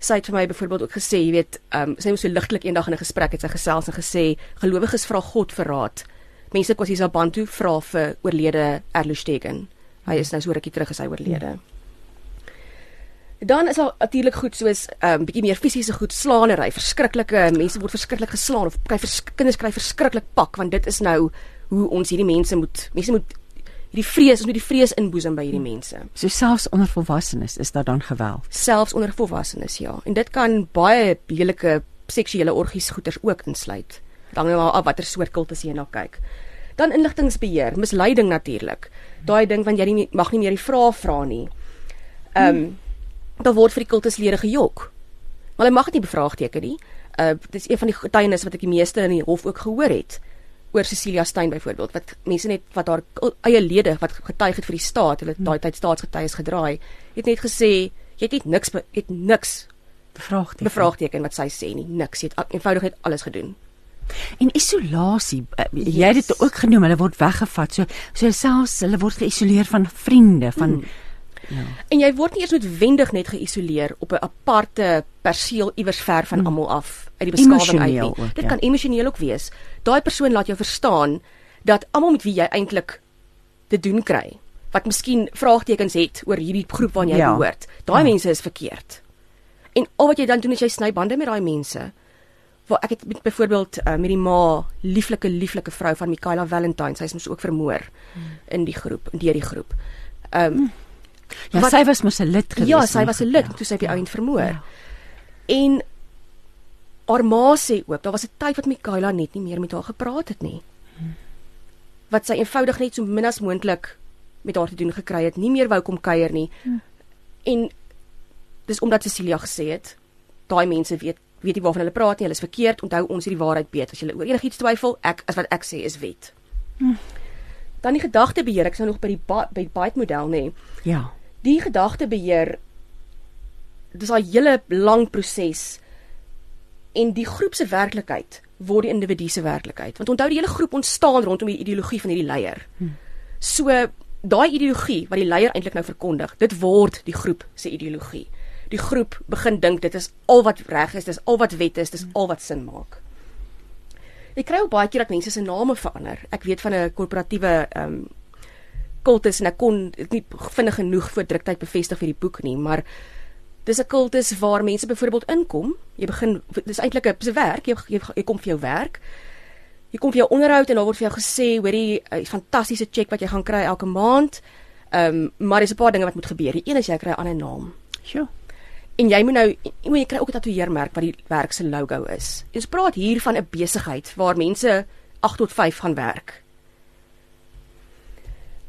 Sy het vir my byvoorbeeld ook gesê, jy weet, ehm um, sy was so ligtelik eendag in 'n gesprek het sy gesels en gesê gelowiges vra God vir raad. Mense is Abantu vra vir oorlede Erlostegen. Hy is nou so rukkie terug as hy oorlede. Dan is daar natuurlik goed soos 'n um, bietjie meer fisiese goed, slaanery, verskriklike mense word verskriklik geslaan of kry vers, kinders kry verskriklik pak want dit is nou hoe ons hierdie mense moet mense moet hierdie vrees, ons moet die vrees inboesem by hierdie mense. So selfs onder volwassenes is daar dan geweld. Selfs onder volwassenes, ja. En dit kan baie lelike seksuele orgies goeters ook insluit. Dan nou af watter soort kultus jy na kyk. Dan inligtingbeheer, misleiding natuurlik. Daai ding van jy nie, mag nie meer die vrae vra nie. Ehm um, daar word vir die kultuslede gejok. Maar hulle mag dit nie bevraagteken nie. Uh dis een van die getuienis wat ek die meeste in die hof ook gehoor het oor Cecilia Stein byvoorbeeld wat mense net wat haar eie lede wat getuig het vir die staat, hulle daai tyd staatsgetuies gedraai, het net gesê jy het net niks het niks bevraagteken. Bevraagteken wat sy sê nie, niks. Jy het eenvoudig net alles gedoen. En isolasie, yes. jy het dit ook genoem, hulle word weggevat. So so selfs hulle word geïsoleer van vriende, van hmm. Ja. En jy word nie eers noodwendig net geïsoleer op 'n aparte perseel iewers ver van mm. almal af uit die beskawing uit nie. Ook, Dit ja. kan emosioneel ook wees. Daai persoon laat jou verstaan dat almal met wie jy eintlik te doen kry, wat miskien vraagtekens het oor hierdie groep waarna jy ja. behoort, daai ja. mense is verkeerd. En al wat jy dan doen is jy sny bande met daai mense. Waar ek het met byvoorbeeld uh, met die ma, lieflike lieflike vrou van Michaela Valentine, sy is mos ook vermoor mm. in die groep, in die groep. Ehm um, mm Ja, wat, sy was mos 'n lid gewees. Ja, sy was 'n lid ja, toe sy op die ja, ouend vermoor. Ja. En haar ma sê ook, daar was 'n tyd wat Mikaela net nie meer met haar gepraat het nie. Hmm. Wat sy eenvoudig net so min as moontlik met haar te doen gekry het, nie meer wou kom kuier nie. Hmm. En dis omdat Cecilia gesê het, daai mense weet weet nie waarvan hulle praat nie, hulle is verkeerd, onthou ons het die waarheid weet. As jy oor enigiets twyfel, ek as wat ek sê is wet. Hmm. Dan die gedagtebeheer, ek is nou nog by die by die byte model nê. Ja die gedagtebeheer dis 'n hele lang proses en die groep se werklikheid word die individu se werklikheid want onthou die hele groep ontstaan rondom die ideologie van hierdie leier hmm. so daai ideologie wat die leier eintlik nou verkondig dit word die groep se ideologie die groep begin dink dit is al wat reg is dis al wat wet is dis al wat sin maak ek kry ook baie keer dat mense se name verander ek weet van 'n korporatiewe ehm um, kultus en ek kon dit nie vinnig genoeg voor druktyd bevestig vir die boek nie, maar dis 'n kultus waar mense byvoorbeeld inkom. Jy begin dis eintlik 'n se werk, jy, jy jy kom vir jou werk. Jy kom vir jou onderhoud en daar word vir jou gesê, hoorie, 'n fantastiese cheque wat jy gaan kry elke maand. Ehm, um, maar dis 'n paar dinge wat moet gebeur. Die een is jy kry 'n ander naam. Sjoe. En jy moet nou jy, jy kry ook 'n tatoeëermerk wat die werk se logo is. Ons praat hier van 'n besigheid waar mense 8 tot 5 gaan werk.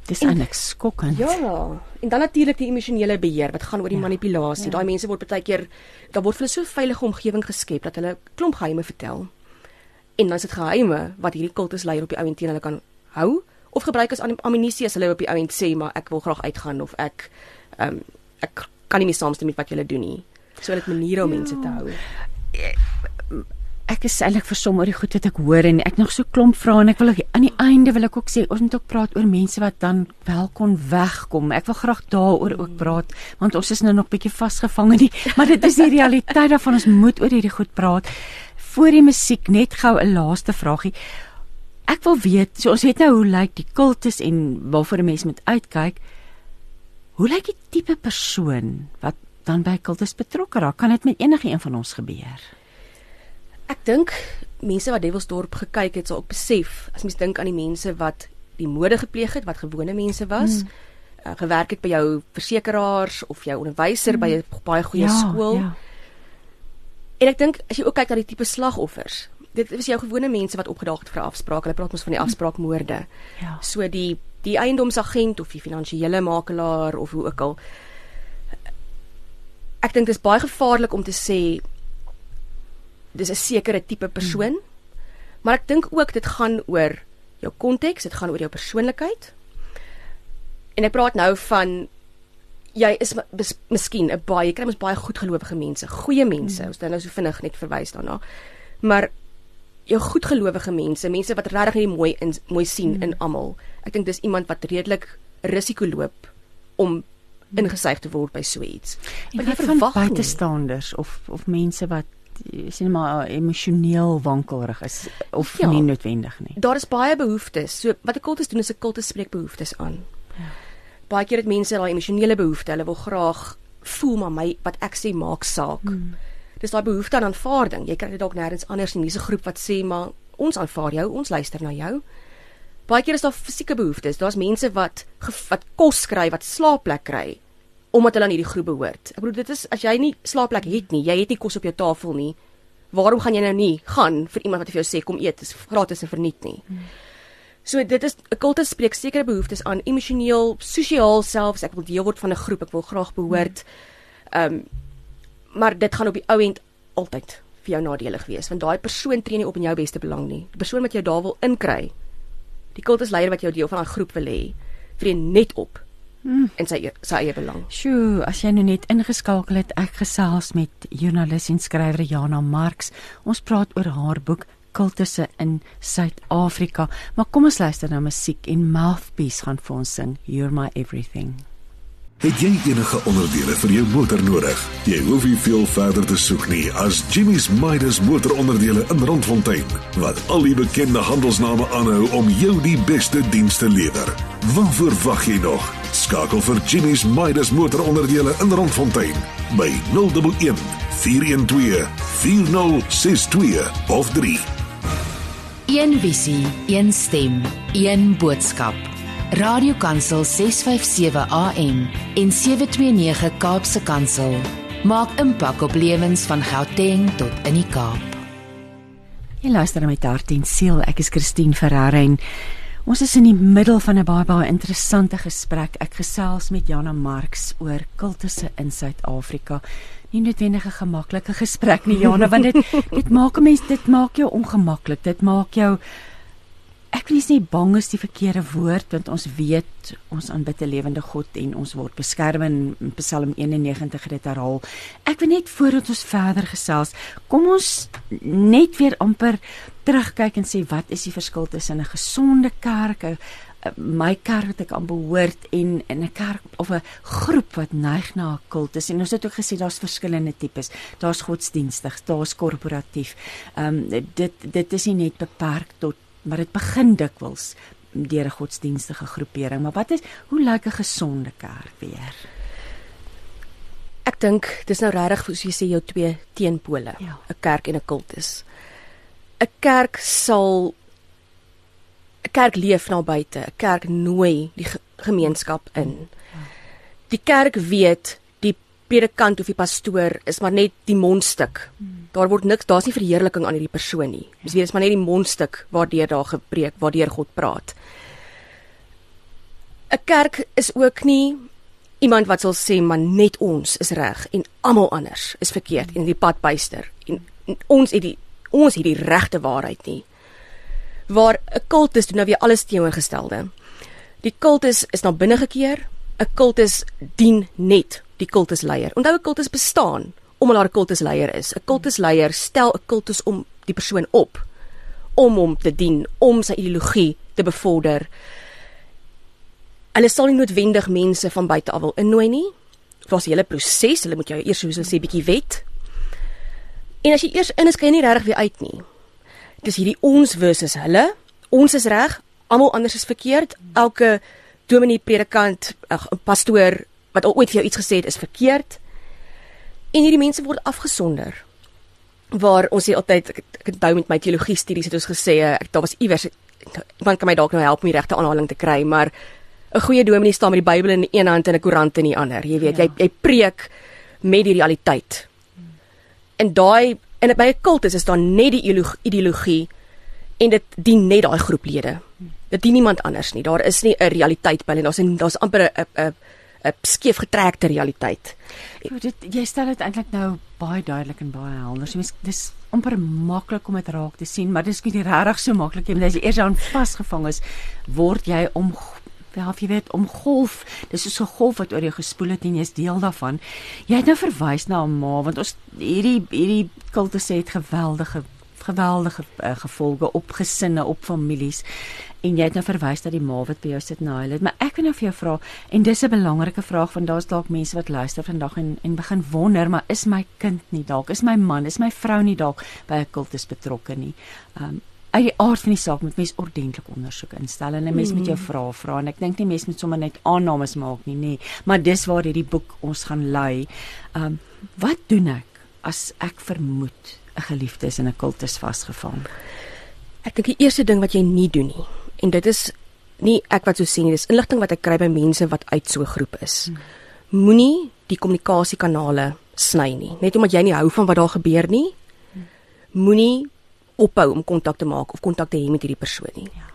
Dis eintlik skokkend. Ja. En dan natuurlik die emosionele beheer wat gaan oor die ja, manipulasie. Ja. Daai mense word baie keer daar word hulle so veilige omgewing geskep dat hulle klomp geheime vertel. En dan is dit geheime wat hierdie kultus leier op die ouend teen hulle kan hou of gebruik as amnisie as hulle op die ouend sê maar ek wil graag uitgaan of ek ehm um, ek kan nie meer saamstem met wat julle doen nie. So dit maniere om mense te hou. Ja ek is eintlik versom oor die goed wat ek hoor en ek nog so klomp vra en ek wil ook aan die einde wil ek ook sê ons moet ook praat oor mense wat dan wel kon wegkom. Ek wil graag daaroor ook praat want ons is nou nog bietjie vasgevang in die maar dit is die realiteit daarvan ons moet oor hierdie goed praat. Voor die musiek net gou 'n laaste vragie. Ek wil weet, so ons weet nou hoe lyk die kultus en waarvoor 'n mens moet uitkyk. Hoe lyk die tipe persoon wat dan by kultus betrokke raak? Kan dit met enige een van ons gebeur? Ek dink mense wat Devilsdorp gekyk het, sal ook besef as mens dink aan die mense wat die moorde gepleeg het, wat gewone mense was, mm. uh, gewerk het by jou versekeraars of jou onderwyser mm. by 'n baie goeie ja, skool. Ja. En ek dink as jy ook kyk na die tipe slagoffers, dit is jou gewone mense wat opgedaag het vir 'n afspraak. Hulle praat mos van die afspraakmoorde. Ja. So die die eiendomsagent of die finansiële makelaar of hoe ook al. Ek dink dit is baie gevaarlik om te sê dis 'n sekere tipe persoon. Hmm. Maar ek dink ook dit gaan oor jou konteks, dit gaan oor jou persoonlikheid. En ek praat nou van jy is miskien 'n baie jy kry mos baie goedgelowige mense, goeie mense. Hmm. Ons dan nou so vinnig net verwys daarna. Maar jou goedgelowige mense, mense wat regtig net mooi in mooi sien hmm. in almal. Ek dink dis iemand wat redelik risiko loop om ingesuig te word by so iets. Maar jy verwag buitestanders of of mense wat sien maar emosioneel wankelrig is of ja, nie noodwendig nie. Daar is baie behoeftes. So wat 'n kultus doen is 'n kultus spreek behoeftes aan. Ja. Baie keer het mense daai emosionele behoeftes. Hulle wil graag voel maar my wat ek sê maak saak. Hmm. Dis daai behoefte aan aanvaarding. Jy kry dit dalk nêrens anders in hierdie groep wat sê maar ons aanvaar jou, ons luister na jou. Baie keer is daar fisieke behoeftes. Daar's mense wat wat kos kry, wat slaapplek kry omdat hulle aan hierdie groep behoort. Ek bedoel dit is as jy nie slaapplek het nie, jy het nie kos op jou tafel nie. Waarom gaan jy nou nie gaan vir iemand wat vir jou sê kom eet, dis gratis en verniet nie. Hmm. So dit is 'n kultus spreek sekere behoeftes aan emosioneel, sosiaal selfs. Ek wil deel word van 'n groep, ek wil graag behoort. Ehm um, maar dit gaan op die ou end altyd vir jou nadelig wees want daai persoon tree nie op in jou beste belang nie. Die persoon wat jou daar wil inkry. Die kultusleier wat jou deel van 'n groep wil hê, tree net op Hmm. en sy sy eie belang. Sjoe, as jy nou net ingeskakel het, ek gesels met joernalis en skrywer Jana Marx. Ons praat oor haar boek kultusse in Suid-Afrika. Maar kom ons luister na musiek en Mouthpiece gaan vir ons sing You're My Everything. Het jy enige onderdele vir jou motor nodig? Jy hoef nie veel verder te soek nie as Jimmy's Midas motoronderdele in Randfontein, wat al die bekende handelsname aanhou om jou die beste dienste lewer. Waarvoor wag jy nog? Skakel vir Jimmy's Midas motoronderdele in Randfontein by 011 412 4062 of 3 Een visie, een stem, een boodskap. Radiokansel 657 AM en 729 Kaapse Kansel maak impak op lewens van Gauteng tot in die Kaap. Jy luister met hart en siel. Ek is Christine Ferreira en ons is in die middel van 'n baie baie interessante gesprek. Ek gesels met Jana Marx oor kultusse in Suid-Afrika nie noodwendig 'n gemaklike gesprek nie Jana want dit *laughs* dit maak 'n mens dit maak jou ongemaklik dit maak jou ek wil nie bang is die verkeerde woord want ons weet ons aanbid 'n lewende God en ons word beskerm in Psalm 91 dit herhaal ek wil net voordat ons verder gesels kom ons net weer amper terugkyk en sê wat is die verskil tussen 'n gesonde kerk 'n my kerk wat ek aan behoort en in 'n kerk of 'n groep wat neig na 'n kultus en ons het ook gesê daar's verskillende tipes. Daar's godsdienstig, daar's korporatief. Ehm um, dit dit is nie net beperk tot maar dit begin dikwels deur 'n godsdienstige groepering. Maar wat is hoe lyk 'n gesonde kerk weer? Ek dink dis nou regtig soos jy sê jou twee teenpole, 'n ja. kerk en 'n kultus. 'n Kerk sal 'n kerk leef na buite, 'n kerk nooi die gemeenskap in. Die kerk weet predikant of die pastoor is maar net die mondstuk. Daar word niks, daar's nie verheerliking aan hierdie persoon nie. Dis weer is maar net die mondstuk waardeur daar gepreek, waardeur God praat. 'n Kerk is ook nie iemand wat sal sê maar net ons is reg en almal anders is verkeerd en die pad byster en ons het die ons het die regte waarheid nie waar 'n kultus doen nou weer alles teenoorgestelde. Die kultus is na binne gekeer. 'n Kultus dien net die kultusleier. Onthou 'n kultus bestaan omdat daar 'n kultusleier is. 'n Kultusleier stel 'n kultus om die persoon op om hom te dien, om sy ideologie te bevorder. Hulle sal nie noodwendig mense van buite af wil innooi nie. Daar's 'n hele proses. Hulle moet jou eers soos hulle sê bietjie wet. En as jy eers in is, kan jy nie regtig weer uit nie dis hierdie ons versus hulle. Ons is reg, almal anders is verkeerd. Elke dominee, predikant, ag pastoor wat al ooit vir jou iets gesê het is verkeerd. En hierdie mense word afgesonder. Waar ons sê altyd ek, ek onthou met my teologie studies het ons gesê ek daar was iewers iemand kan my dalk nou help om die regte aanhaling te kry, maar 'n goeie dominee staan met die Bybel in een hand en 'n koerant in die ander. Jy weet, ja. jy jy preek met die realiteit. En daai En by 'n kultus is daar net die ideologie en dit dien net daai groeplede. Dit dien niemand anders nie. Daar is nie 'n realiteit binne. Daar's 'n daar's amper 'n 'n skeef getrekte realiteit. Ja, dit jy stel dit eintlik nou baie duidelik en baie helder. So mens dis amper maklik om dit raak te sien, maar dis nie regtig so maklik nie. As jy eers aan vasgevang is, word jy om Ja, jy weet om golf, dis so 'n golf wat oor jou gespoel het en jy's deel daarvan. Jy het nou verwys na 'n ma want ons hierdie hierdie kultus het geweldige geweldige uh, gevolge op gesinne, op families. En jy het nou verwys dat die ma wat by jou sit na hulle. Maar ek wil nou vir jou vra en dis 'n belangrike vraag want daar's dalk mense wat luister vandag en en begin wonder, maar is my kind nie dalk, is my man, is my vrou nie dalk by 'n kultus betrokke nie? Um uit die aard van die saak moet mens ordentlik ondersoek instel en 'n mens moet jou Mm. vra vra en ek dink nie mens moet sommer net aannames maak nie, nê. Maar dis waar hierdie boek ons gaan lei. Um wat doen ek as ek vermoed 'n geliefde is in 'n kultus vasgevang? Ek dink die eerste ding wat jy nie doen nie en dit is nie ek wat so sê nie, dis inligting wat ek kry by mense wat uit so 'n groep is. Hmm. Moenie die kommunikasiekanale sny nie. Net omdat jy nie hou van wat daar gebeur nie, moenie ophou om kontak te maak of kontak te hê met hierdie persoon nie. Ja.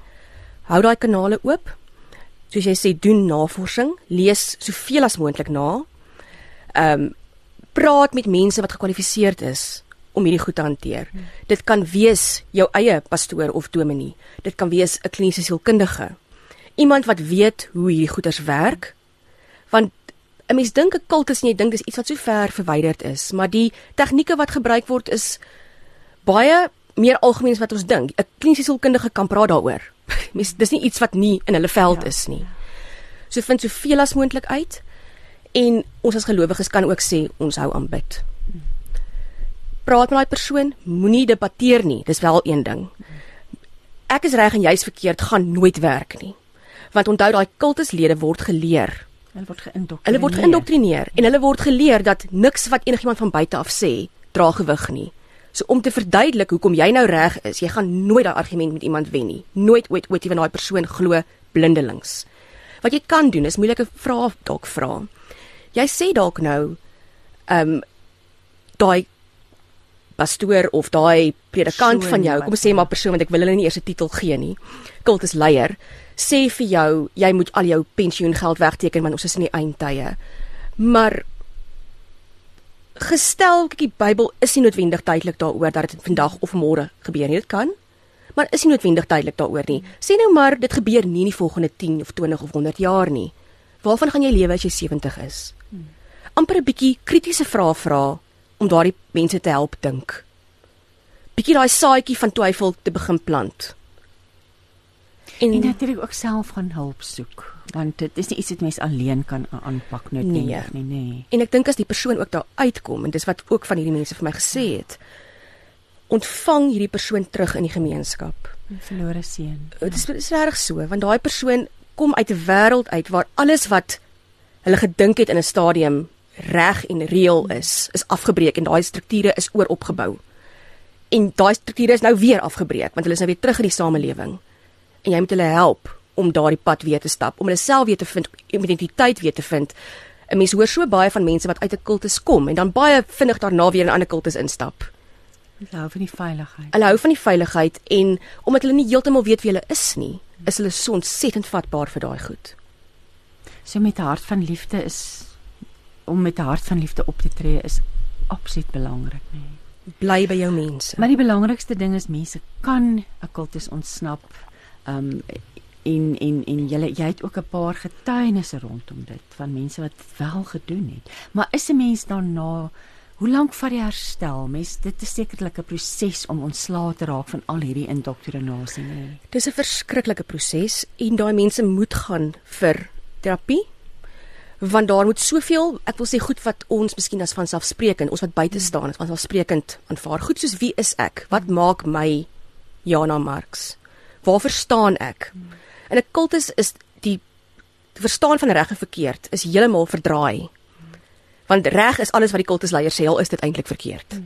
Hou daai kanale oop. Soos jy sê, doen navorsing, lees soveel as moontlik na. Ehm um, praat met mense wat gekwalifiseerd is om hierdie goed te hanteer. Hmm. Dit kan wees jou eie pastoor of dominee. Dit kan wees 'n kliniese sielkundige. Iemand wat weet hoe hierdie goeters werk. Want 'n mens dink 'n kultus en jy dink dis iets wat so ver verwyderd is, maar die tegnieke wat gebruik word is baie meer algemeen as wat ons dink. 'n Kliniese sielkundige kan praat daaroor. *laughs* Mens dis nie iets wat nie in hulle veld ja. is nie. So vind soveel as moontlik uit en ons as gelowiges kan ook sê ons hou aan bid. Praat met daai persoon, moenie debatteer nie. Dis wel een ding. Ek is reg en jy's verkeerd gaan nooit werk nie. Want onthou daai kultuslede word geleer. Hulle word geïndoktrineer. Hulle word geïndoktrineer en hulle word geleer dat niks wat enigiemand van buite af sê dra gewig nie. So om te verduidelik hoekom jy nou reg is, jy gaan nooit daai argument met iemand wen nie. Nooit ooit ooit ewen daai persoon glo blindelings. Wat jy kan doen is moeilike vrae dalk vra. Jy sê dalk nou ehm um, daai pastoor of daai predikant Persoon van jou, kom ons sê maar persoon want ek wil hulle nie eers 'n titel gee nie. Kultusleier sê vir jou jy moet al jou pensioengeld wegteken want ons is in die eindtye. Maar gestel kyk die Bybel is nie noodwendig duidelik daaroor dat dit vandag of môre gebeur nie. Dit kan. Maar is nie noodwendig duidelik daaroor nie. Sê nou maar dit gebeur nie in die volgende 10 of 20 of 100 jaar nie. Waarvan gaan jy lewe as jy 70 is? amper 'n bietjie kritiese vrae vra om daardie mense te help dink. Bietjie daai saadjie van twyfel te begin plant. En, En natuurlik ook self gaan hulp soek, want dit is nie iets wat mens alleen kan aanpak noodwendig nie, nê. Nee. en ek dink as die persoon ook daar uitkom en dis wat ook van hierdie mense vir my gesê het, ontvang hierdie persoon terug in die gemeenskap. 'n Verlore seun. Dit is, is regtig so want daai persoon kom uit 'n wêreld uit waar alles wat hulle gedink het in 'n stadium reg en reël is, is afgebreek en daai strukture is ooropgebou. En daai strukture is nou weer afgebreek want hulle is nou weer terug in die samelewing. En jy moet hulle help om daardie pad weer te stap, om hulle self weer te vind, om identiteit weer te vind. 'n Mens hoor so baie van mense wat uit 'n kultus kom en dan baie vinnig daarna weer in 'n ander kultus instap. Hulle hou van die veiligheid. Hulle hou van die veiligheid en omdat hulle nie heeltemal weet wie hulle is nie, is hulle so ontsettend vatbaar vir daai goed. So met 'n hart van liefde is om met 'n hart van liefde op te tree is absoluut belangrik, nê. Nee. Bly by jou mense. Maar die belangrikste ding is mense kan 'n kultus ontsnap. Um en en en jy jy het ook 'n paar getuienisse rondom dit van mense wat wel gedoen het. Maar is 'n mens daarna hoe lank vat die herstel? Mens dit is sekerlik 'n proses om ontslae te raak van al hierdie indoktrinasie, nê. Dis 'n verskriklike proses en daai mense moet gaan vir terapie. Want daar moet soveel, ek wil sê goed wat ons miskien as vanselfsprekend, ons wat buite staan, as vanselfsprekend aanvaar. Goed soos wie is ek? Wat maak my Jana Marx? Waarvoor staan ek? In 'n kultus is die die verstaan van reg en verkeerd is heeltemal verdraai. Want reg is alles wat die kultusleier sê, al is dit eintlik verkeerd.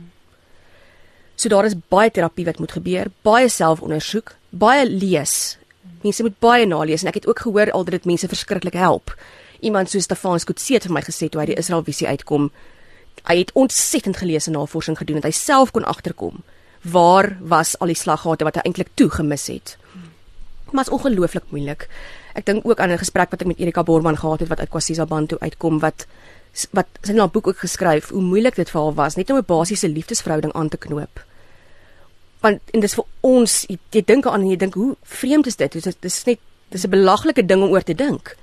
So daar is baie terapie wat moet gebeur, baie selfondersoek, baie lees. Mense moet baie nalees en ek het ook gehoor al dat dit mense verskriklik help. Iemand soos Stefan Skutse het vir my gesê toe hy die Israel visie uitkom, hy het ontsettend gelees en navorsing gedoen en hy self kon agterkom waar was al die slaggate wat hy eintlik toe gemis het. Maar is ongelooflik moeilik. Ek dink ook aan 'n gesprek wat ek met Erika Borman gehad het wat uit KwaZulu Bantu uitkom wat wat sy het 'n boek ook geskryf hoe moeilik dit vir haar was net om 'n basiese liefdesverhouding aan te knoop. Want en dis vir ons jy, jy dink aan en jy dink hoe vreemd is dit? Dis dis net dis 'n belaglike ding om oor te dink.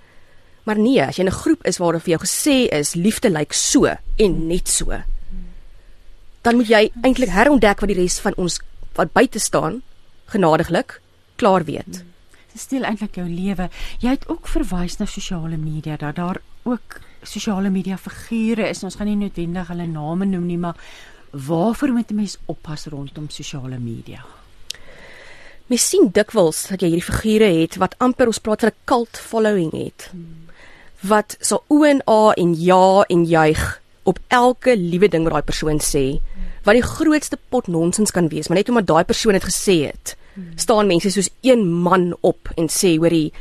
Maar nee, as jy in 'n groep is waar daar vir jou gesê is liefde lyk so en net so, dan moet jy eintlik herontdek wat die res van ons wat buite staan genadiglik klaar weet. Dit steel eintlik jou lewe. Jy het ook verwys na sosiale media dat daar ook sosiale media figure is. Ons gaan nie noodwendig hulle name noem nie, maar waarvoor moet 'n mens oppas rondom sosiale media? Mens sien dikwels dat jy hierdie figure het wat amper ons praat van 'n cult following het. Wat so o en a en ja en juig op elke liewe ding wat daai persoon sê. Wat die grootste pot nonsens kan wees, maar net omdat daai persoon dit gesê het, staan mense soos een man op en sê hoorie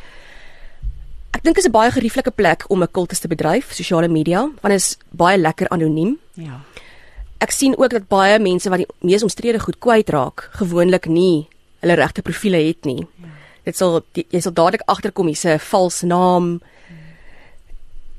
Ek dink is 'n baie gerieflike plek om 'n kultus te bedryf, sosiale media, want is baie lekker anoniem. Ja. Ek sien ook dat baie mense wat die mees omstrede goed kwytraak, gewoonlik nie hulle regte profile het nie. Ja. Dit sal die, jy sal dadelik agterkom hier's 'n vals naam.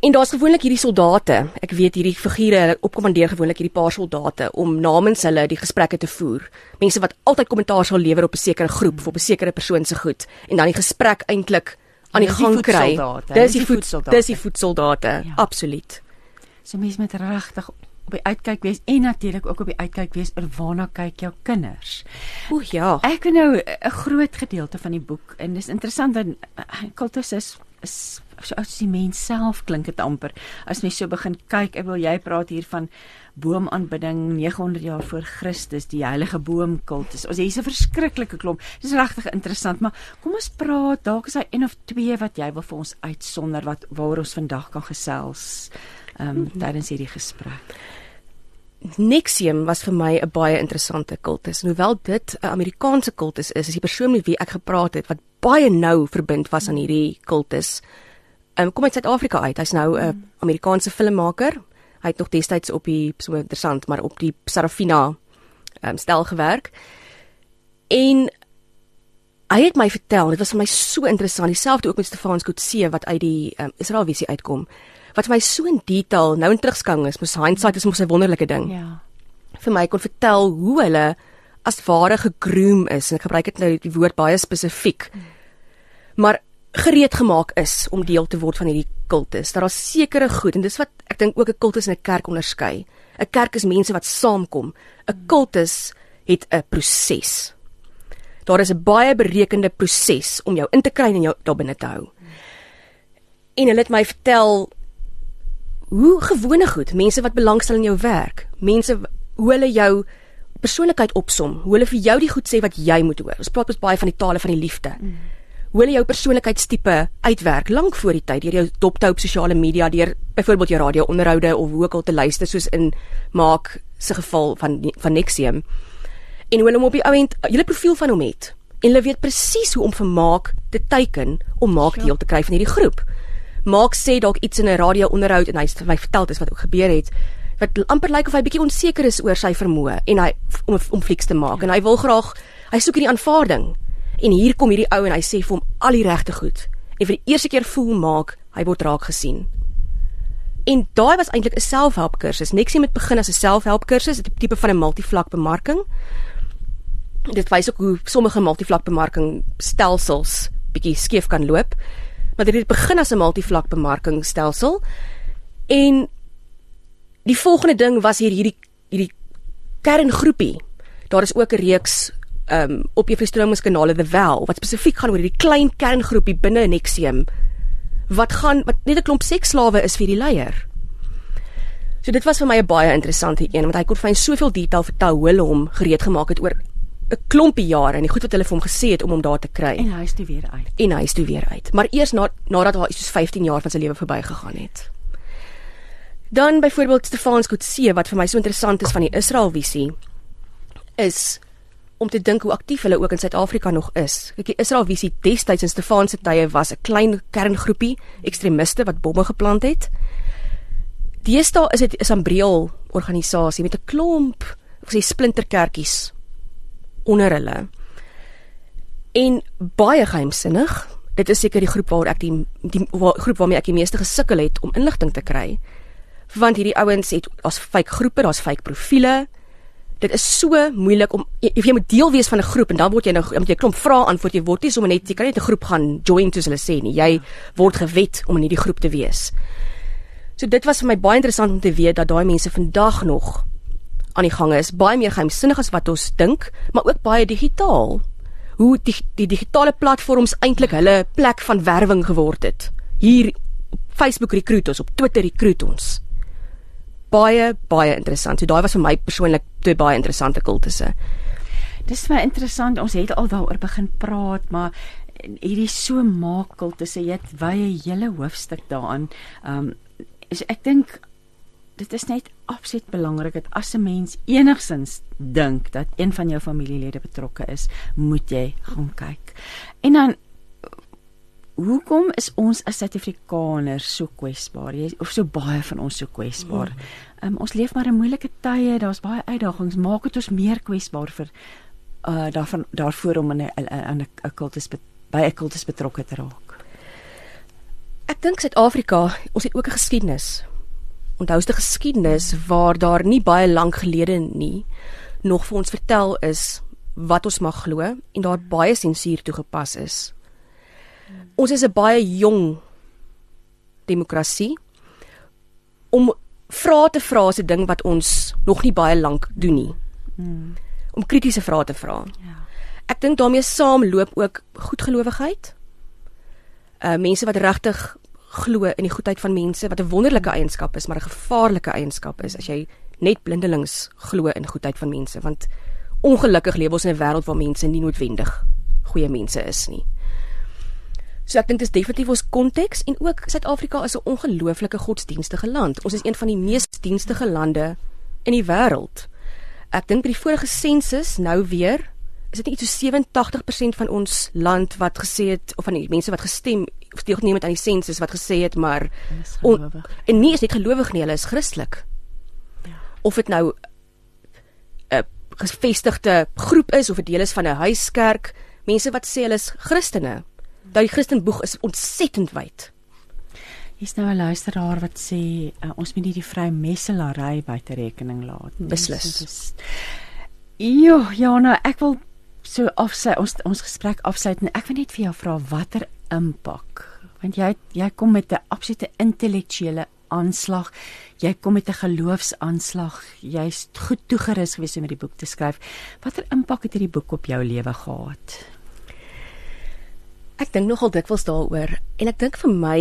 En daar's gewoonlik hierdie soldate. Ek weet hierdie figure, hulle opkommandeer gewoonlik hierdie paar soldate om namens hulle die gesprekke te voer. Mense wat altyd kommentaar sal lewer op 'n sekere groep of op 'n sekere persoon se goed en dan die gesprek eintlik aan die die gang kry. Dis die die voet, voetsoldate. dis die voetsoldate, Ja. absoluut. So mense moet regtig op die uitkyk wees en natuurlik ook op die uitkyk wees oor waarna kyk jou kinders. O ja. Ek weet nou 'n groot gedeelte van die boek en dis interessant dat eh, kultus is is so as die mens self klink dit amper. As mens so begin kyk, ek wil jy praat hier van boomaanbidding 900 jaar voor Christus, die heilige boomkultus. Ons hier's 'n verskriklike klomp. Dis regtig interessant, maar kom ons praat, dalk is daar een of twee wat jy wil vir ons uitsonder wat waaroor ons vandag kan gesels. Ehm um, tydens hierdie gesprek. Nexium was vir my 'n baie interessante kultus. En hoewel dit 'n Amerikaanse kultus is, is die persoon met wie ek gepraat het wat baie nou verbind was aan hierdie kultus. Um, kom uit Suid-Afrika uit. Hy's nou 'n Amerikaanse filmmaker. Hy het nog destyds op die so interessant, maar op die Sarafina um, stel gewerk. En hy het my vertel, dit was vir my so interessant, dieselfde ook met Stefan Skotse wat uit die um, Israel visie uitkom. Wat vir my so in detail nou in terugskouing is, mos hindsight is mos 'n wonderlike ding Ja. vir my kon vertel hoe hulle as ware gegroom is en ek gebruik dit nou die woord baie spesifiek. Maar gereed gemaak is om deel te word van hierdie kultus. Daar sekere goed en dis wat ek dink ook 'n kultus en 'n kerk onderskei. 'n Kerk is mense wat saamkom. 'n Kultus het 'n proses. Daar is 'n baie berekende proses om jou in te kry en jou daar binne te hou. En hulle het my vertel hoe gewone goed, mense wat belangstel in jou werk, mense hoe hulle jou persoonlikheid opsom, hoe hulle vir jou die goed sê wat jy moet hoor. Ons praat mos baie van die tale van die liefde. Mm. Hoe hulle jou persoonlikheidstipe uitwerk lank voor die tyd deur jou dop te hou op sosiale media, deur byvoorbeeld jou radio-onderhoude of hoe ook al te luister soos in Maak se geval van van Nexium. En hoe hulle hom op die ou end julle profiel van hom het. En hulle weet presies hoe om vir Maak te teiken om Maak deel te kry van hierdie groep. Maak sê dalk iets in 'n radio-onderhoud en hy het my vertel dis wat ook gebeur het wat amper lyk of hy bietjie onseker is oor sy vermoë en hy om om flieks te maak en hy wil graag hy soek hierdie aanvaarding. En hier kom hierdie ou en hy sê vir hom al die regte goed. En vir die eerste keer voel maak hy word raak gesien. En daai was eintlik 'n selfhelpkursus. Nexium het begin as 'n selfhelpkursus, 'n tipe van 'n multivlak bemarking. Dit wys ook hoe sommige multivlak bemarking stelsels bietjie skeef kan loop. Maar dit het begin as 'n multivlak bemarking stelsel. En die volgende ding was hier hierdie hierdie kerngroepie. Daar is ook 'n reeks um, op juffrou Stroomers kanale The Well wat spesifiek gaan oor hierdie klein kerngroepie binne Nexium wat gaan wat net 'n klomp seksslawe is vir die leier. So dit was vir my 'n baie interessante een want hy kon vir my in soveel detail vertel hoe hulle hom gereed gemaak het oor 'n klompie jare en die goed wat hulle vir hom gesê het om hom daar te kry En hy is toe weer uit. en hy is toe weer uit. Maar eers na nadat hy soos 15 jaar van sy lewe verbygegaan het. Dan byvoorbeeld Stefan Skotse wat vir my so interessant is van die Israel visie is om te dink hoe aktief hulle ook in Suid-Afrika nog is. Kyk, die Israel visie destyds in Stefan se tye was 'n klein kerngroepie ekstremiste wat bomme geplant het. Deesdae is dit 'n sambreel organisasie met 'n klomp, ek sê splinterkerkies onder hulle en baie geheimsinnig. Dit is seker die groep waar ek die die waar, groep waarmee ek die meeste gesukkel het om inligting te kry. Want hierdie ouens het daar's fake groepe, daar's fake profile. Dit is so moeilik om jy, jy moet deel wees van 'n groep en dan word jy nou moet jy klomp vrae antwoord. Jy word nie sommer net jy kan net 'n groep gaan join soos hulle sê nie. Jy word gewet om in hierdie groep te wees. So dit was vir my baie interessant om te weet dat daai mense vandag nog aan die gang is, baie meer geheimsinnig as wat ons dink, maar ook baie digitaal. Hoe die, die digitale platforms eintlik hulle plek van werwing geword het. Hier op Facebook rekruut ons, op Twitter rekruut ons. Baie baie interessant. So daai was vir my persoonlik twee baie interessante kultusse. Dis my interessant. Ons het al daaroor begin praat, maar hierdie so makel tussen jy het wye hele hoofstuk daaraan. Ehm um, is ek dink dit is net absoluut belangrik dat as 'n mens enigsins dink dat een van jou familielede betrokke is, moet jy gaan kyk. En dan hoekom is ons as Suid-Afrikaners so kwesbaar? Jy of so baie van ons so kwesbaar. Um, ons leef maar in moeilike tye, daar's baie uitdagings. Maak dit ons meer kwesbaar vir uh daarvan daarvoor om in 'n 'n 'n kultus by 'n kultus betrokke te raak. Ek dink Suid-Afrika, ons het ook 'n geskiedenis onthou se geskiedenis waar daar nie baie lank gelede nie nog vir ons vertel is wat ons mag glo en daar baie sensuur toegepas is. Ons is 'n baie jong demokrasie om vrae te vra is 'n ding wat ons nog nie baie lank doen nie. Hmm. Om kritiese vrae te vra. Ja. Ek dink daarmee saamloop ook goedgelowigheid. Uh mense wat regtig glo in die goedheid van mense wat 'n wonderlike eienskap is, maar 'n gevaarlike eienskap is as jy net blindelings glo in goedheid van mense, want ongelukkig lewe ons in 'n wêreld waar mense nie noodwendig goeie mense is nie. So ek dink dit is definitief ons konteks en ook Suid-Afrika is 'n ongelooflike godsdienstige land. Ons is een van die mees dienstige lande in die wêreld. Ek dink by die vorige sensus nou weer is dit net so 87% van ons land wat gesê het of van die mense wat gestem deelgeneem het aan die sensus wat gesê het maar on, en nie is net gelowig nie, hulle is Christelik. Ja. Of dit nou 'n gevestigde groep is of 'n deel is van 'n huiskerk, mense wat sê hulle is Christene. Dat die Christenboeg is ontsettend wyd. Hier's nou 'n luisteraar wat sê uh, ons moet nie die vrou messelary buite rekening laat nie. Beslis. Jo, ja, nou ek wil so afsy ons ons gesprek afsluit en ek wil net vir jou vra watter impak want jy jy kom met 'n absolute intellektuele aanslag jy kom met 'n geloofsaanslag jy's goed toegerus gewees om hierdie boek te skryf watter impak het hierdie boek op jou lewe gehad ek dink nogal dikwels daaroor en ek dink vir my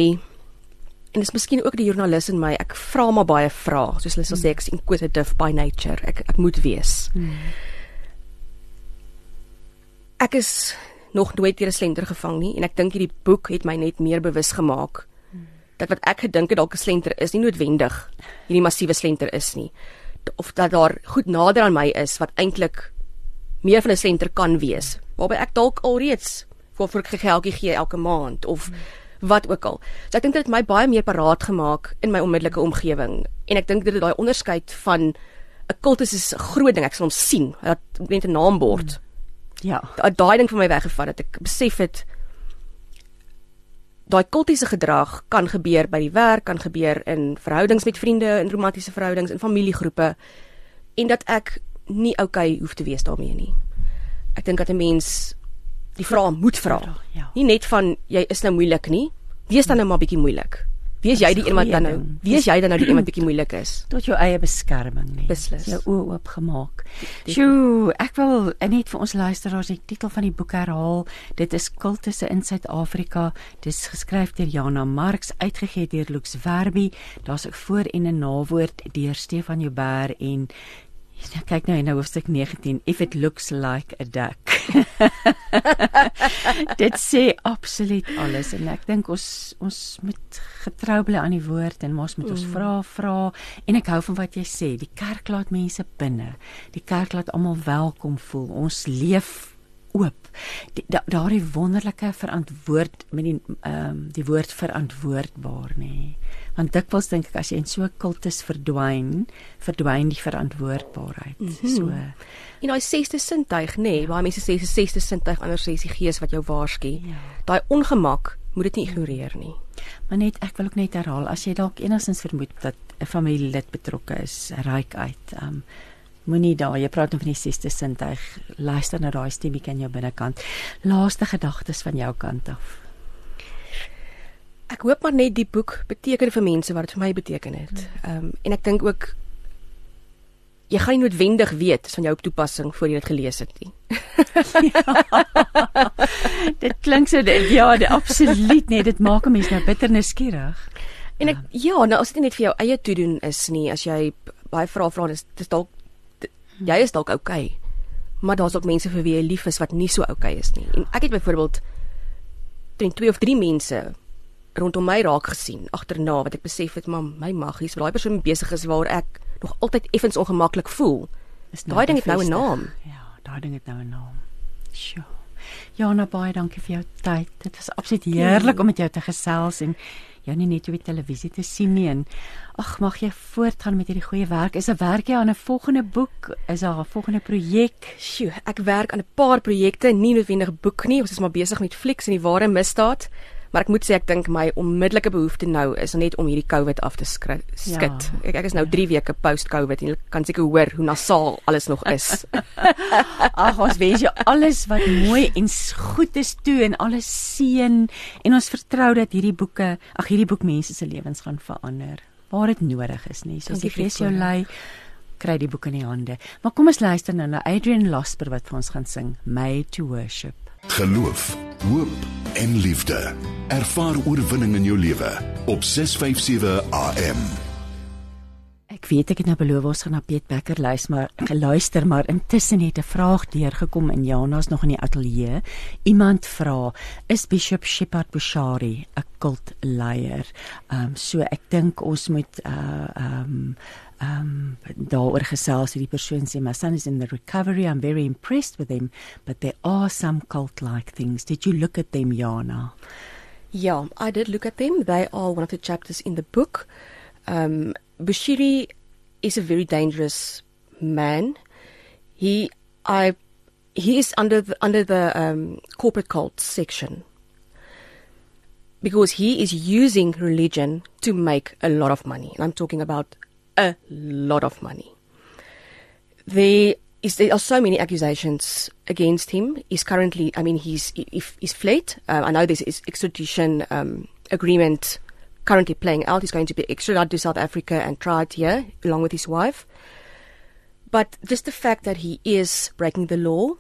en dis miskien ook die joernalis in my ek vra maar baie vrae soos hulle sal sê ek's inquisitive by nature. Ek ek moet wees. Hmm. ek is nog nooit deur 'n slenter gevang nie en ek dink hierdie boek het my net meer bewus gemaak dat wat ek gedink het dalk 'n slenter is nie noodwendig hierdie massiewe slenter is nie. Of dat daar goed nader aan my is wat eintlik meer van 'n slenter kan wees waarby ek dalk alreeds vir vir geldjie gee elke maand of wat ook al. So ek dink dit het my baie meer paraat gemaak in my onmiddellike omgewing en ek dink dit het daai onderskeid van 'n kultus is 'n groot ding ek sal hom sien dat net 'n naambord Ja. Daai ding van my weggevat het ek besef het daai kultiese gedrag kan gebeur by die werk, kan gebeur in verhoudings met vriende, in romantiese verhoudings, in familiegroepe en dat ek nie oukei hoef te wees daarmee nie. Ek dink dat 'n mens die vraag moet vra. Ja. Nie net van jy is nou moeilik nie. Wees dan nou maar bietjie moeilik. Wie is jy die een wat dan nou? Wie is jy dan nou die een wat *clears throat* bietjie moeilik is? Tot jou eie beskerming nie. Beslis. Jou oë oopgemaak. Sjoe, ek wil net vir ons luisteraars die titel van die boek herhaal. Dit is Kultusse in Suid-Afrika. Dit is geskryf deur Jana Marx, uitgegee deur Lux Verbi. Daar's ook voor en 'n nawoord deur Stefan Joubert en Ja, kyk nou in hoofstuk 19 if it looks like a duck. *laughs* Dit sê absoluut alles en ek dink ons ons moet getrou bly aan die woord en ons moet ons mm. vra vra en ek hou van wat jy sê die kerk laat mense binne. Die kerk laat almal welkom voel. Ons leef oop. Daardie da wonderlike verantwoord met die ehm um, die woord verantwoordbaar nê. Nee want dikwels dink ek as jy in so 'n kultus verdwyn, verdwyn die verantwoordbaarheid. Mm -hmm. So en daai sesde sintuig, nê, nee, ja. baie mense sê dis sesde sintuig, anders sê die gees wat jou waarsku. Ja. Daai ongemak moet dit nie ignoreer nie. Maar net ek wil ook net herhaal, as jy dalk enigstens vermoed dat 'n familielid betrokke is, ryk uit. Um moenie daar, jy praat nou van die sesde sintuig, luister na daai stemmetjie in jou binnekant. Laaste gedagtes van jou kant af ek hoop maar net die boek beteken vir mense wat dit vir my beteken het. Ehm um, en ek dink ook jy gaan nie noodwendig weet van jou toepassing voor jy dit gelees het nie. ja, *laughs* dit klink so dit, ja, dit absoluut nie, dit maak 'n mens nou bitter nuuskierig. En ek ja, nou as dit net vir jou eie toe doen is nie, as jy baie vrae vra is dis dalk jy is dalk oukei. Okay, maar daar's ook mense vir wie jy lief is wat nie so oukei okay is nie. En ek het byvoorbeeld teen twee of drie mense rondom my raak gesien agterna wat ek besef het maar my maggies, daai persoon besig is waar ek nog altyd effens ongemaklik voel. Is Daai ding het nou 'n naam. Ja, daai ding het nou 'n naam. Sjoe. Jana baie dankie vir jou tyd. Dit was absoluut heerlik om met jou te gesels en jou nie net op die televisie te sien nie en ag mag jy voortgaan met hierdie goeie werk. Is 'n werk jy aan 'n volgende boek? Is daar 'n volgende projek? Sjoe, ek werk aan 'n paar projekte, nie noodwendig boek nie. Ons is maar besig met Flix en die ware misdaad. Maar ek moet sê ek dink my onmiddellike behoefte nou is net om hierdie COVID af te skri- skit. Ja. Ek ek is nou 3 weke post-COVID en jy kan seker hoor hoe nasaal alles nog is. *laughs* Ag, ons wens jou alles wat mooi en goed is toe en alles seën en ons vertrou dat hierdie boeke, ag hierdie boek mense se lewens gaan verander waar dit nodig is, nie. Die vir die gees jou lei, kry die boek in die hande. Maar kom ons luister nou na Adrian Lasper wat vir ons gaan sing Made to Worship. Geloof, hoop en liefde. Ervaar oorwinning in jou lewe op 657 AM. Ek weet ek het nou beloof ons gaan na Piet Becker luister, maar geluister, maar intussen het 'n vraag deurgekom in Jana's nog in die ateljee. Iemand vra, is Bishop Shepard Bushari 'n kultleier? Ehm um, so ek dink ons moet uh ehm um, ehm um, daaroor gesels hierdie persoon sê my son is in the recovery I'm very impressed with him but there are some cult like things did you look at them Jana yeah, I did look at them. They are one of the chapters in the book. Um Bushiri is a very dangerous man. He I he is under the under the um corporate cult section. Because he is using religion to make a lot of money. And I'm talking about a lot of money. There is there are so many accusations against him. He's currently, I mean, he's if he's fled. Uh, I know there's is extradition um, agreement currently playing out. He's going to be extradited to South Africa and tried here along with his wife. But just the fact that he is breaking the law,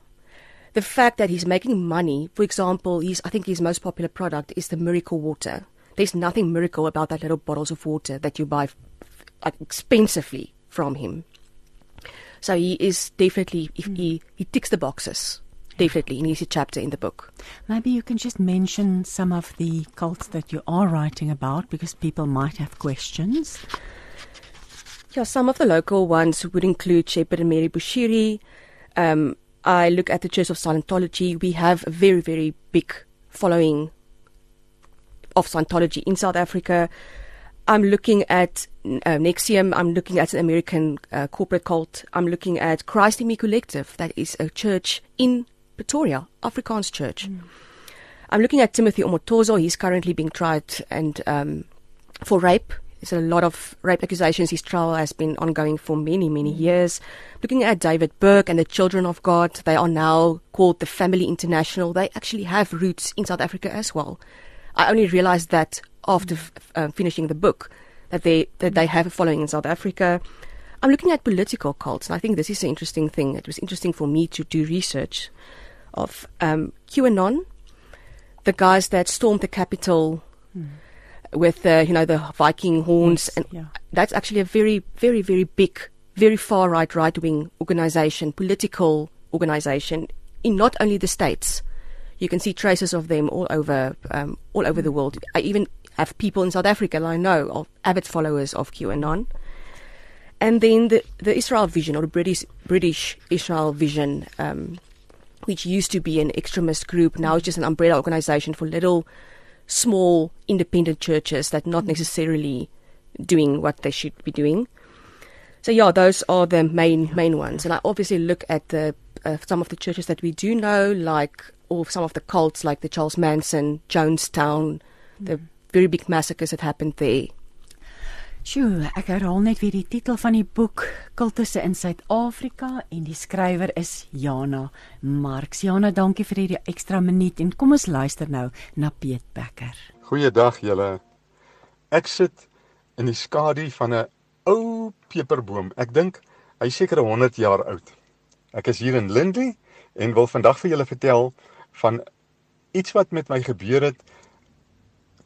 the fact that he's making money. For example, he's I think his most popular product is the miracle water. There's nothing miracle about that little bottles of water that you buy expensively from him. So he is definitely if he he ticks the boxes definitely an easy chapter in the book. Maybe you can just mention some of the cults that you are writing about because people might have questions. Yeah, some of the local ones would include Shepherd and Mary Bushiri. Um, I look at the Church of Scientology. We have a very, very big following of Scientology in South Africa. I'm looking at uh, Nexium. I'm looking at an American uh, corporate cult. I'm looking at Christ in Me Collective. That is a church in Pretoria, Afrikaans church. I'm looking at Timothy Omotozo. He's currently being tried and um, for rape. There's a lot of rape accusations. His trial has been ongoing for many, many years. Looking at David Burke and the Children of God, they are now called the Family International. They actually have roots in South Africa as well. I only realized that after f- uh, finishing the book that they that they have a following in South Africa. I'm looking at political cults, and I think this is an interesting thing. It was interesting for me to do research of um, QAnon, the guys that stormed the Capitol with uh, you know the Viking horns, Yes, and yeah. that's actually a very, very, very big, very far right, right wing organization, political organization in not only the states. You can see traces of them all over, um, all over the world. I even have people in South Africa that I know of avid followers of QAnon. And then the, the Israel Vision, or the British British Israel Vision, um, which used to be an extremist group, now it's just an umbrella organization for little, small, independent churches that not necessarily doing what they should be doing. So yeah, those are the main main ones, and I obviously look at the uh, some of the churches that we do know, like or some of the cults, like the Charles Manson, Jonestown, the very big massacres that happened there. Sjoe, ek herhaal net weer die titel van die boek Kultusse in Suid-Afrika en die skrywer is Jana Marx. Jana, dankie vir hierdie ekstra minuut en kom ons luister nou na Piet Becker. Goeiedag julle. Ek sit in die skadu van 'n ou peperboom. Ek dink hy's seker 100 jaar oud. Ek is hier in Lindley en wil vandag vir julle vertel van iets wat met my gebeur het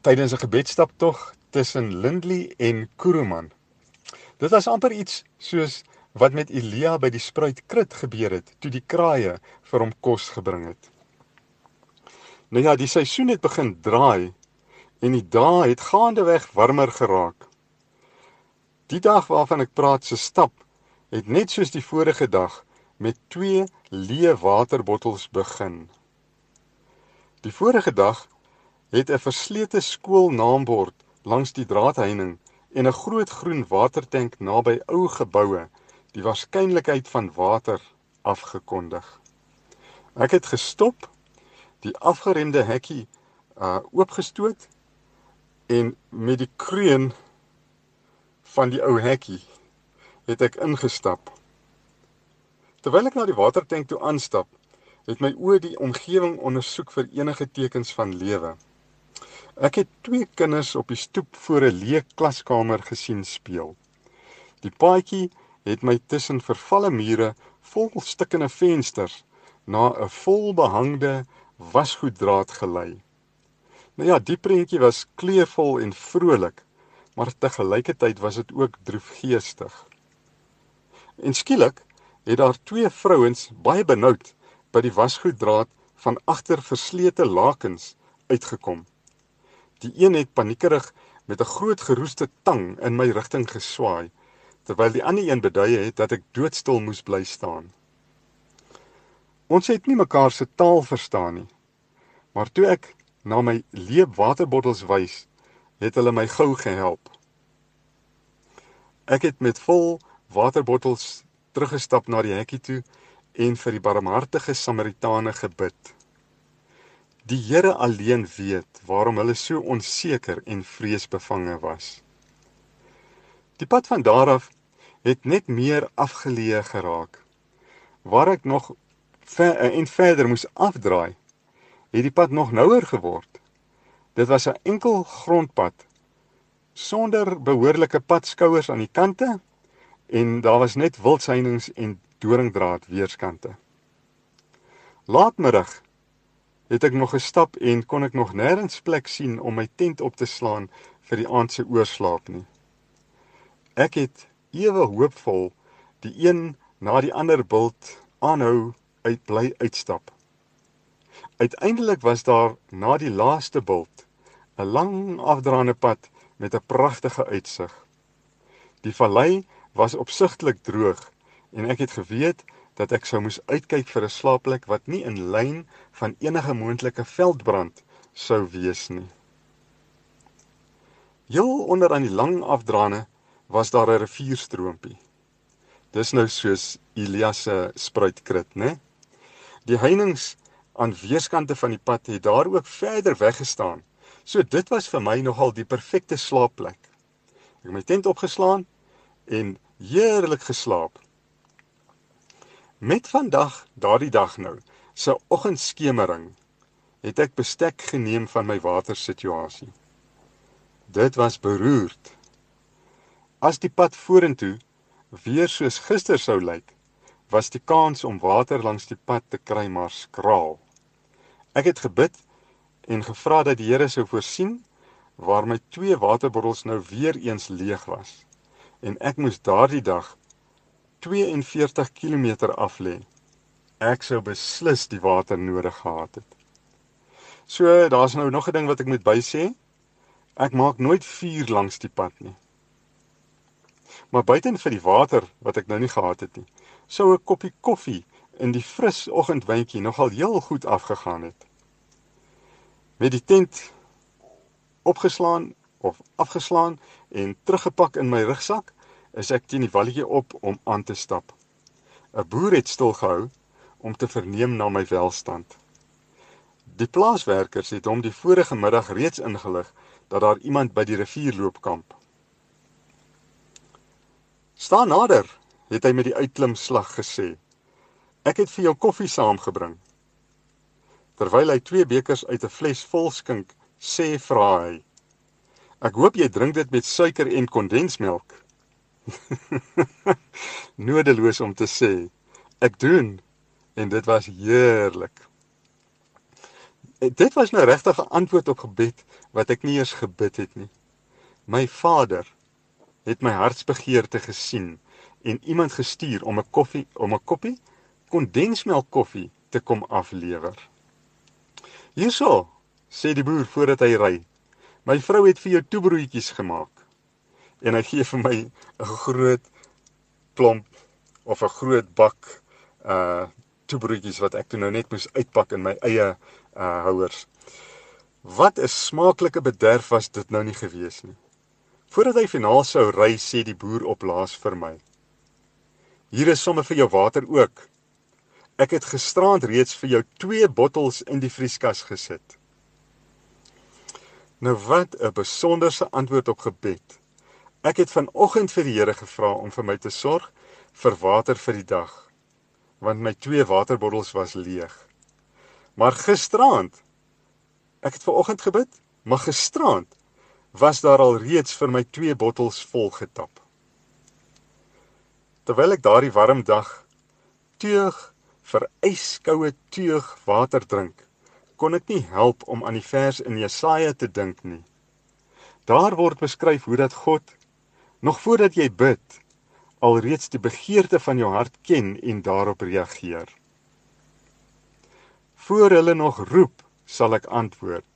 tydens 'n gebedsstaptog tussen Lindley en Kuruman. Dit was amper iets soos wat met Elia by die spruit Krit gebeur het toe die kraaie vir hom kos gebring het. Nou ja, die seisoen het begin draai en die dae het gaandeweg warmer geraak. Die dag waarvan ek praat se stap het net soos die vorige dag met twee leë waterbottels begin. Die vorige dag het 'n verslete skoolnaambord langs die draadheining en 'n groot groen watertank naby ou geboue die waarskynlikheid van water afgekondig. Ek het gestop, die afgeremde hekkie uh oopgestoot en met die kreun van die ou hekkie het ek ingestap. Terwyl ek na die watertank toe aanstap, het my oë die omgewing ondersoek vir enige tekens van lewe. Ek het twee kinders op die stoep voor 'n leë klaskamer gesien speel. Die paadjie het my tussen vervalle mure vol stikkende vensters na 'n volbehangde wasgoeddraad gelei. Nou ja, die prentjie was kleurvol en vrolik, maar te gelykertyd was dit ook droefgeestig. En skielik het daar twee vrouens baie benoud by die wasgoeddraad van agter verslete lakens uitgekom. Die een het paniekerig met 'n groot geroeste tang in my rigting geswaai, terwyl die ander een beduie het dat ek doodstil moes bly staan. Ons het nie mekaar se taal verstaan nie. Maar toe ek na my leep waterbottels wys, het hulle my gou gehelp. Ek het met vol waterbottels teruggestap na die hekkie toe en vir die barmhartige Samaritane gebid. Die Here alleen weet waarom hulle so onseker en vreesbevange was. Die pad van daar af het net meer afgeleë geraak. Waar ek nog ver en verder moes afdraai, het die pad nog nouer geword. Dit was 'n enkel grondpad sonder behoorlike padskouers aan die kante en daar was net wildsyninge en doringdraad weerskante. Laatmiddag het ek nog gestap en kon ek nog nêrens plek sien om my tent op te slaan vir die aand se oorslaap nie. Ek het ewe hoopvol die een na die ander bult aanhou uit bly uitstap. Uiteindelik was daar na die laaste bult 'n lang afdraande pad met 'n pragtige uitsig. Die vallei was opsigtelik droog en ek het geweet dat ek sou moes uitkyk vir 'n slaapplek wat nie in lyn van enige moontlike veldbrand sou wees nie. Heel onder aan die lang afdraande was daar 'n rivierstroompie. Dis nou soos Elias se spruitkrit, né? Die heininge aan weerskante van die pad het daar ook verder weggestaan. So dit was vir my nogal die perfekte slaapplek. Ek het my tent opgeslaan en heerlik geslaap. Met vandag, daardie dag nou, se oggendskemering, het ek bestek geneem van my watersituasie. Dit was beroerd. As die pad vorentoe weer soos gister sou lyk, was die kans om water langs die pad te kry maar skraal. Ek het gebid en gevra dat die Here sou voorsien waar my twee waterbottels nou weer eens leeg was en ek moes daardie dag 42 km af lê. Ek sou beslis die water nodig gehad het. So, daar's nou nog 'n ding wat ek moet bysê. Ek maak nooit vuur langs die pad nie. Maar buiten vir die water wat ek nou nie gehad het nie, sou 'n koppie koffie in die fris oggendwyntjie nogal heel goed afgegaan het. Met die tent opgeslaan of afgeslaan en teruggepak in my rugsak, is ek teen die walletjie op om aan te stap. 'n Boer het stil gehou om te verneem na my welstand. Die plaaswerkers het hom die vorige middag reeds ingelig dat daar iemand by die rivier loop kamp. "Staan nader," het hy met die uitklimslag gesê. "Ek het vir jou koffie saamgebring." Terwyl hy twee bekers uit 'n fles vol skink, sê vra hy: "Ek hoop jy drink dit met suiker en kondensmelk." *laughs* Nodeloos om te sê. Ek doen en dit was heerlik. Dit was nou regtig 'n antwoord op gebed wat ek nie eers gebid het nie. My Vader het my hartsbegeerte gesien en iemand gestuur om 'n koffie om 'n koppie kondensmelk koffie te kom aflewer. Hierso, sê die boer voordat hy ry. My vrou het vir jou toebroodjies gemaak. En hy gee vir my 'n groot klomp of 'n groot bak uh toebroodjies wat ek toe nou net moes uitpak in my eie uh houers. Wat 'n smaaklike bederf was dit nou nie gewees nie. Voordat hy finaal sou ry, sê die boer op laas vir my: Hier is sommer vir jou water ook. Ek het gisteraand reeds vir jou 2 bottels in die vrieskas gesit. Nou wat 'n besonderse antwoord op gebed. Ek het vanoggend vir die Here gevra om vir my te sorg vir water vir die dag, want my 2 waterbottels was leeg. Maar gisteraand ek het vanoggend gebid, maar gisteraand was daar al reeds vir my 2 bottels vol getap. Terwyl ek daardie warm dag teug vir yskoue teug water drink, kon ek nie help om aan die vers in Jesaja te dink nie. Daar word beskryf hoe dat God nog voordat jy bid, alreeds die begeerte van jou hart ken en daarop reageer. Voor hulle nog roep, sal ek antwoord.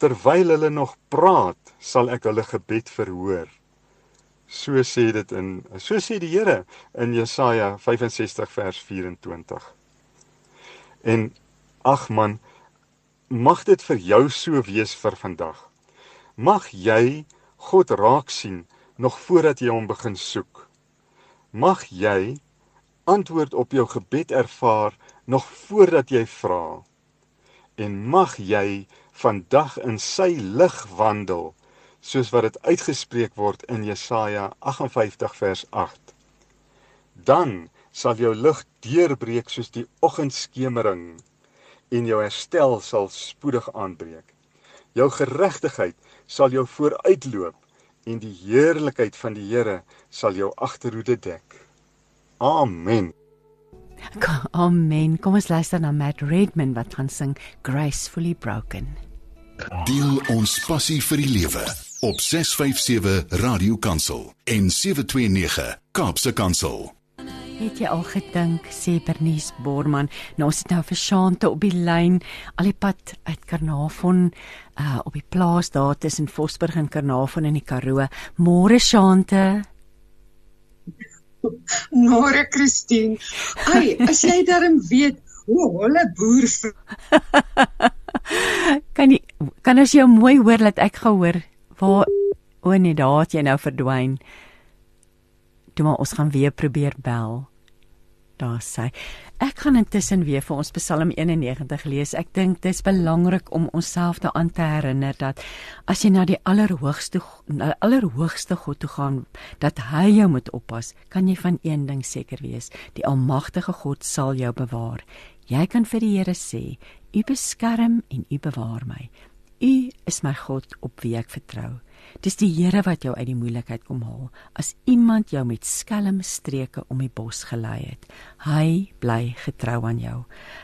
Terwyl hulle nog praat, sal ek hulle gebed verhoor. So sê dit in so sê die Here in Jesaja 65 vers 24. En ag man, mag dit vir jou so wees vir vandag. Mag jy God raak sien nog voordat jy hom begin soek. Mag jy antwoord op jou gebed ervaar nog voordat jy vra. En mag jy vandag in sy lig wandel soos wat dit uitgespreek word in Jesaja 58 vers 8. Dan sal jou lig deurbreek soos die oggendskemering en jou herstel sal spoedig aanbreek. Jou geregtigheid sal jou vooruitloop en die heerlikheid van die Here sal jou agterhoede dek. Amen. Amen. Kom ons luister na Matt Redman wat gaan sing Gracefully Broken. Deel ons passie vir die lewe op 657 Radio Kansel en 729 Kaapse Kansel. Het jy al gedink sê Bernice Borman, nou sit nou vir Shante op die lyn al die pad uit Karnavon uh op die plaas daar tussen Vosburg en Karnavon in die Karoo. Môre Shante. *laughs* Môre Christine. Ai, as jy darm weet hoe hulle boer *laughs* kan jy kan as jy mooi hoor dat ek gehoor waar o nee daar het jy nou verdwyn. Toe maar ons gaan weer probeer bel daar sê ek gaan intussen weer vir ons Psalm 91 lees. Ek dink dit is belangrik om onsself daaraan te herinner dat as jy na die allerhoogste na allerhoogste God toe gaan dat hy jou moet oppas kan jy van een ding seker wees. Die almagtige God sal jou bewaar. Jy kan vir die Here sê u beskerm en u bewaar my U is my God op wie ek vertrou. Dis die Here wat jou uit die moeilikheid kom haal. As iemand jou met skelm streke om die bos gelei het, hy bly getrou aan jou.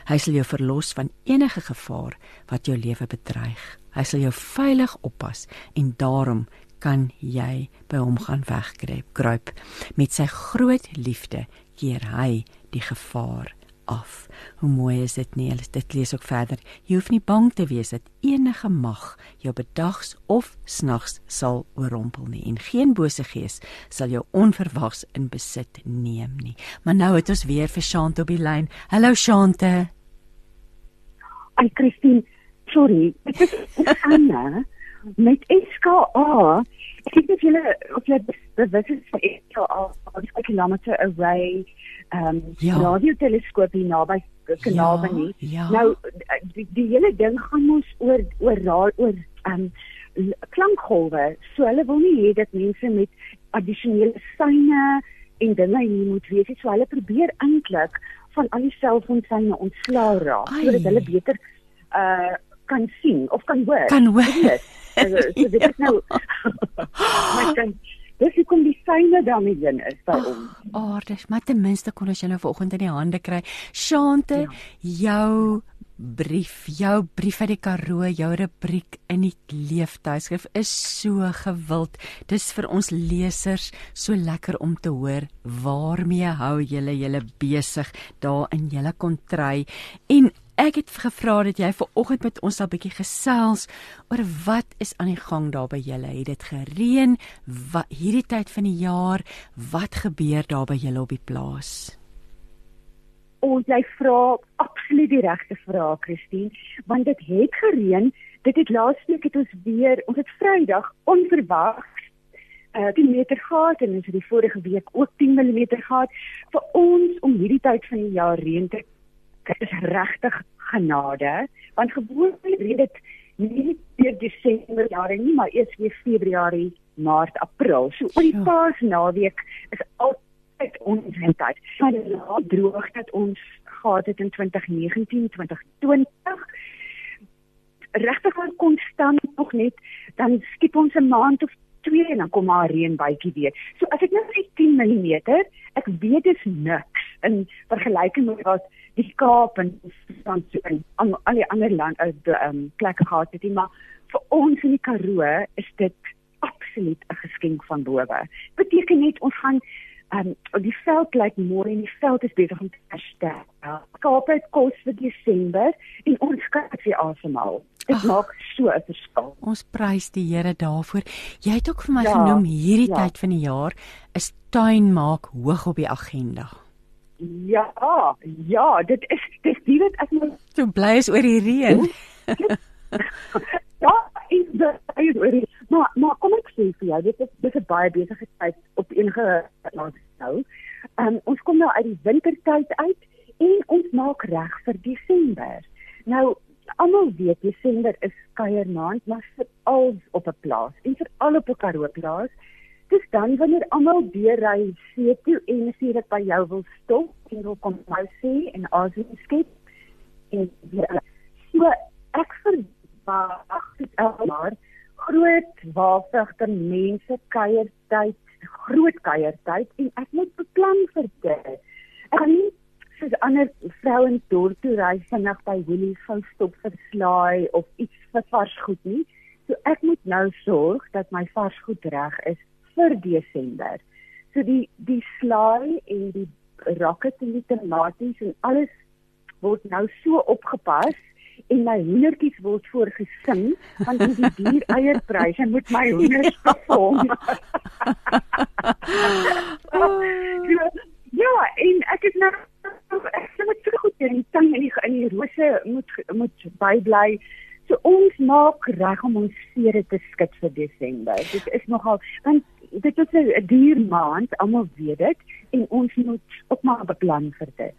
Hy sal jou verlos van enige gevaar wat jou lewe bedreig. Hy sal jou veilig oppas en daarom kan jy by hom gaan wegkruip. Kruip met sy groot liefde keer hy die gevaar af. Hoe mooi is dit nie? Dit lees ook verder. Jy hoef nie bang te wees dat enige mag jou bedags of snags sal oorrompel nie en geen bose gees sal jou onverwags in besit neem nie. Maar nou het ons weer vir Shante op die lyn. Hallo Shante. Ai Christine, sorry. Dit is *laughs* Anna met SKA. Ek weet nie of julle of jy bewus is van SKA, die kilometer array ehm um, ja. radioteleskoop hier naby kanaal ja, nie. Ja. Nou die, die hele ding gaan mos oor oor oor ehm um, klankgolwe. So hulle wil nie hê dat mense met addisionele syne en dinge hier moet weet. So hulle probeer eintlik van al die selfoonsyne ontslaa raak sodat hulle beter uh kan sien of kan hoor. Kan hoor. So, so dit is nou *laughs* *laughs* my kind Dis hoekom die syne daarmee in is by oh, ons. Aardig, maar ten minste kon ons nou vanoggend in die hande kry. Shante, ja. jou brief, jou brief uit die Karoo, jou rubriek in die leeftydskrif is so gewild. Dis vir ons lesers so lekker om te hoor waarmee hou julle julle besig daar in julle kontry. En ek het gevra dat jy vanoggend met ons 'n bietjie gesels oor wat is aan die gang daar by julle. Het dit gereën? Wat hierdie tyd van die jaar, wat gebeur daar by julle op die plaas? ons jy vra absoluut die regte vrae Christine want dit het gereën dit het laasweek het ons weer ons het Vrydag onverwags uh 10 meter gehad en ons het die vorige week ook 10 mm gehad vir ons om hierdie tyd van die jaar reën te dit is regtig genade want gewoonlik reën dit nie deur Desember jare nie maar eers weer Februarie Maart April so oor die paasnaweek is al uit ons tyd. Maar die laat droog dat ons gehad het in 2019, 2020 regtig wel konstant nog net dan skiep ons 'n maand of twee en dan kom maar reën bytjie weer. So as ek nou sê 10 mm, ek weet dit is niks in vergelyking met wat die Kaap en dan so en al, al die ander land uit die um, plekke gehad het, maar vir ons in die Karoo is dit absoluut 'n geskenk van bowe. Beteken net ons gaan Ehm um, die veld lyk mooi en die veld is besig om te herstel. Kaap het kos vir Desember en ons kan dit weer asemhaal. Dit Ach, maak so 'n verskil. Ons prys die Here daarvoor. Jy het ook vir my ja, genoem hierdie ja. tyd van die jaar is tuin maak hoog op die agenda. Ja, ja, dit is dis nie wat ek nou so bly is oor die reën. ja, is dit oor die Maar maar kom ek sê vir jou, dit is dis 'n baie besige tyd op enige land nou. Um, ons kom nou uit die wintertyd uit en ons maak reg vir Desember. Nou almal weet Desember is kuiermaand, maar veral op 'n plaas en veral op 'n Karoo plaas. Dis dan wanneer almal weer ry see toe en sê dat by jou wil stop en wil kom nou sê en asem skep. En ja, so ek verwag dit elke groot waarsigte mense kuiertyd, groot kuiertyd en ek moet beplan vir dit. Ek gaan nie soos ander vrouens dorp toe ry vinnig by Willie gou stop vir slaai of iets vir vars goed nie. So ek moet nou sorg dat my vars goed reg is vir Desember. So die die slaai en die rocket en die tomaties en alles word nou so opgepas en my hoendertjies word voorgesing want dis die *laughs* duur eierpryse moet my hoenders *laughs* perform. *laughs* ja, en ek is nou ek sê met so goed in die tang en die in die rose moet moet bybly. So ons maak reg om ons vere te skit vir Desember. Dit is nogal want dit is 'n duur maand, almal weet dit en ons moet ook maar beplan vir dit.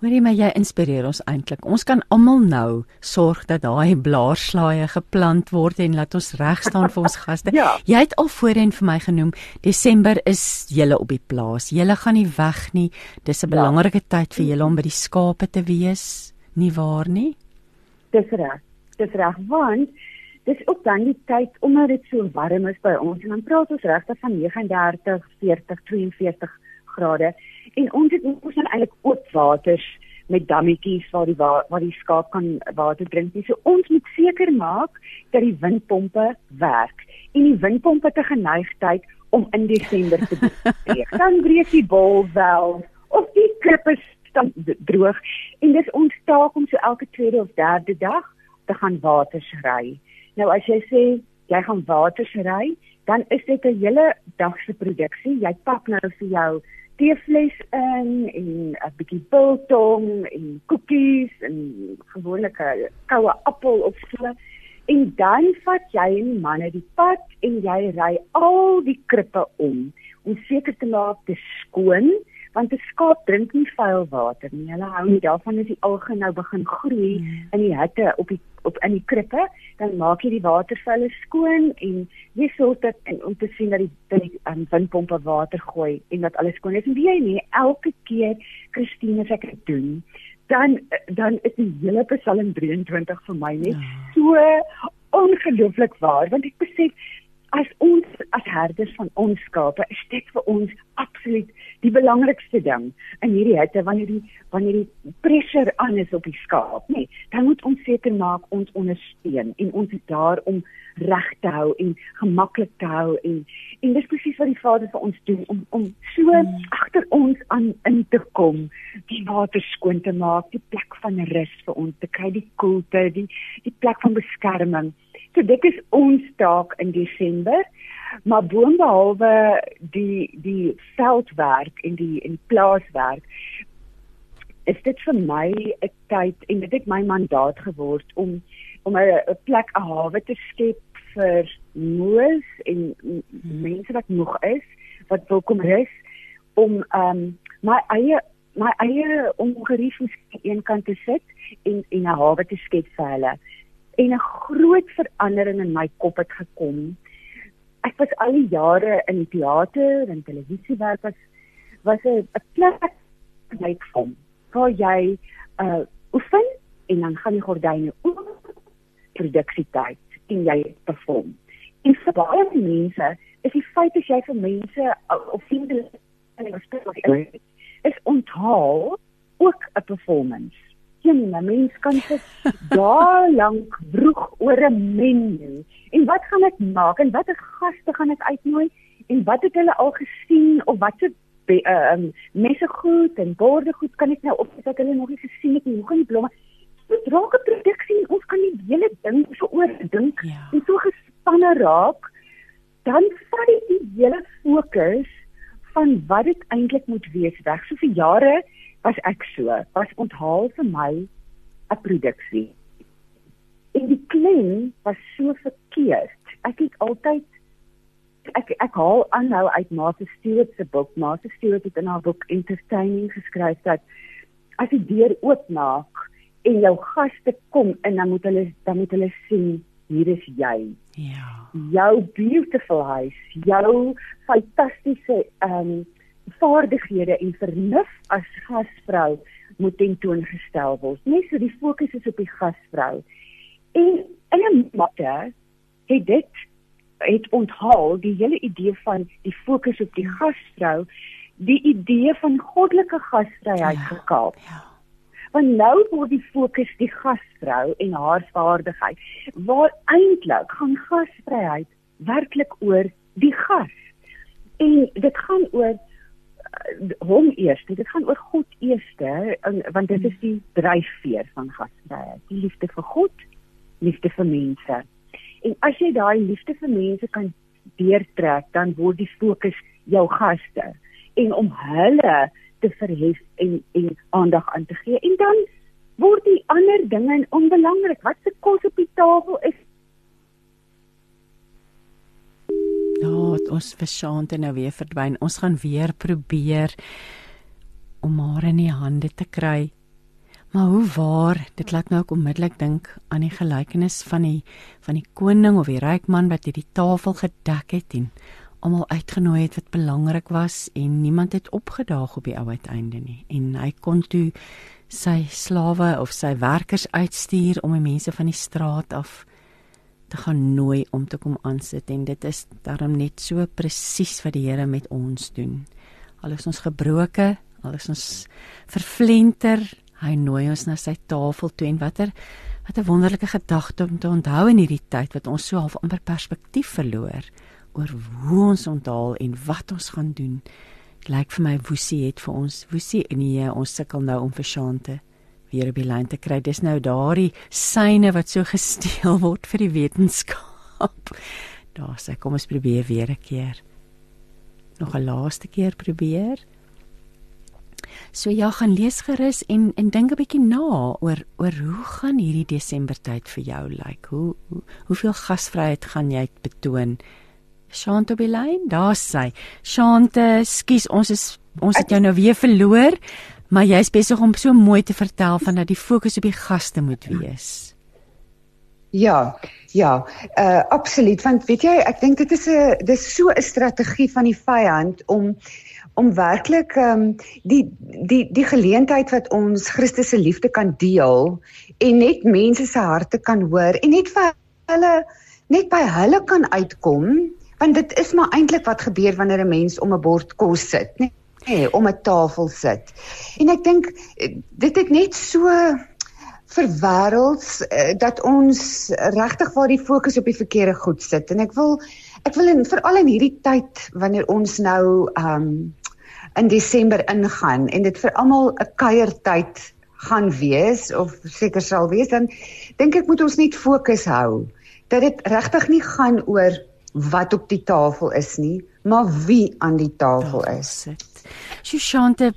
Hoorie maar jy inspireer ons eintlik. Ons kan almal nou sorg dat daai blaarslaaie geplant word en laat ons reg staan vir ons *laughs* gaste. ja. Jy het al voorheen vir my genoem, Desember is julle op die plaas. Julle gaan nie weg nie. Dis 'n ja. belangrike tyd vir julle om by die skape te wees, nie waar nie? Dis reg. Dis reg want dis ook dan die tyd omdat dit so warm is by ons en dan praat ons regtig van 39, 40, 42 grade en ons het ons dan eintlik oop waters met dammetjies waar die wa waar die skaap kan water drink. So ons moet seker maak dat die windpompe werk en die windpompe te geneigtheid om in Desember te breek. *laughs* dan breek die bol wel of die klippe staan droog en dis ons taak om so elke tweede of derde dag te gaan water ry. Nou as jy sê jy gaan water ry, dan is dit 'n hele dag se produksie. Jy pak nou vir jou teevles in en 'n bietjie biltong en koekies en gewone koue appel of so. En dan vat jy en die manne die pad en jy ry al die krippe om om seker te maak dit skoon want 'n skaap drink nie vuil water nie. Hulle hou nie daarvan as die alge nou begin groei hmm. in die hitte op die op in die krippe, dan maak jy die water vir hulle skoon en jy sorg dat en om te sien dat die dat die um, windpompe water gooi en dat alles skoon is. En wie jy nie elke keer Christine as ek dit doen, dan dan is die hele Psalm 23 vir my net ja. so ongelooflik waar want ek besef as ons as herders van ons skape is dit vir ons absoluut die belangrikste ding in hierdie hitte wanneer die wanneer die pressure aan is op die skaap nê dan moet ons seker maak ons ondersteun en ons is daar om reg te hou en gemaklik te hou en en dis presies wat die Vader vir ons doen om om so hmm. agter ons aan in te kom die water skoon te maak die plek van rus vir ons te kry die koelte die die plek van beskerming So dit is ons taak in Desember. Maar boonbehalwe die die veldwerk en die en plaaswerk is dit vir my 'n tyd en dit het my mandaat geword om om 'n plek 'n hawe te skep vir moes en mense wat nog is wat welkom is om um my eie my eie ongerief aan een kant te sit en en 'n hawe te skep vir hulle en 'n groot verandering in my kop het gekom. Ek was al die jare in teater en televisie werk was 'n plek like hom waar jy uh oefen en dan gaan die gordyne oop produksietyd en jy perform. En vir baie mense is die feit as jy vir mense uh, of vriende en spesifiek is onthaal ook 'n performance een mens kan sit daar *laughs* lank vroeg oor 'n menu. En wat gaan ek maak en watter gaste gaan ek uitnooi en wat het hulle al gesien of wat se ehm um, messe goed en borde goed kan ek nou opsit dat hulle nog nie gesien het nie. Hoe gaan die blomme? Dit raak 'n produksie. Ons kan die hele ding so oordink ja. en so gespanne raak. Dan vat dit die hele fokus van wat dit eintlik moet wees weg. So vir jare was ek so, was onthaal vir my 'n produksie. En die klem was so verkeerd. Ek het altyd ek ek haal aanhou uit Martha Stewart se boek. Martha Stewart het in haar boek Entertaining geskryf dat as jy deur oopmaak en jou gaste kom en dan moet hulle dan moet hulle sien hier is jy. Ja. Jou beautiful huis, jou fantastiese ehm um, vaardighede en vernuf as gasvrou moet tentoongestel word. Net so die fokus is op die gasvrou. En in 'n mate het dit het onthaal die hele idee van die fokus op die gasvrou, die idee van goddelike gasvryheid ja, gekaap. Ja. Want nou word die fokus die gasvrou en haar vaardigheid. Waar eintlik gaan gasvryheid werklik oor die gas. En dit gaan oor hom eers. Dit gaan oor God eers, want dit is die dryfveer van gasvryheid. Die liefde vir God, liefde vir mense. En as jy daai liefde vir mense kan deurtrek, dan word die fokus jou gaste en om hulle te verhef en en aandag aan te gee. En dan word die ander dinge onbelangrik. Wat se kos op die tafel is Ja, ons vershaante nou weer verdwyn. Ons gaan weer probeer om haar in die hande te kry. Maar hoe waar, dit laat my ook onmiddellik dink aan die gelykenis van die van die koning of die ryk man wat hierdie tafel gedek het en almal uitgenooi het wat belangrik was en niemand het opgedaag op die ou uiteinde nie. En hy kon toe sy slawe of sy werkers uitstuur om die mense van die straat af te gaan nooi om te kom aansit en dit is daarom net so presies wat die Here met ons doen. Al is ons gebroke, al is ons vervlenter, hy nooi ons na sy tafel toe en watter wat 'n wonderlike gedagte om te onthou in hierdie tyd wat ons so half amper perspektief verloor oor hoe ons onthaal en wat ons gaan doen. Dit lyk vir my Woesie het vir ons Woesie nee, ons sukkel nou om vir Shante weer op die lyn te kry. Dis nou daardie syne wat so gesteel word vir die wetenskap. *laughs* Daar sê kom ons probeer weer 'n keer. Nog 'n laaste keer probeer. So ja, gaan lees gerus en en dink 'n bietjie na oor oor hoe gaan hierdie Desember tyd vir jou lyk? Hoe, hoe hoeveel gasvryheid gaan jy betoon? Shante Belyn, daar sê. Shante, skus, ons is ons het jou nou weer verloor. Maar jy's besig om so mooi te vertel van dat die fokus op die gaste moet wees. Ja, ja, uh absoluut want weet jy, ek dink dit is 'n dis so 'n strategie van die vyand om om werklik ehm um, die die die geleentheid wat ons Christus se liefde kan deel en net mense se harte kan hoor en net vir hulle net by hulle kan uitkom Want dit is maar eintlik wat gebeur wanneer 'n mens om 'n bord kos sit, nê? Nee, om 'n tafel sit. En ek dink eh, dit het net so verwêrelds uh, dat ons regtig waar die fokus op die verkeerde goed sit en ek wil ek wil in veral in hierdie tyd wanneer ons nou um in Desember ingaan en dit vir almal 'n kuiertyd gaan wees of seker sal wees dan dink ek moet ons net fokus hou dat dit regtig nie gaan oor wat op die tafel is nie maar wie aan die tafel is. Shoshante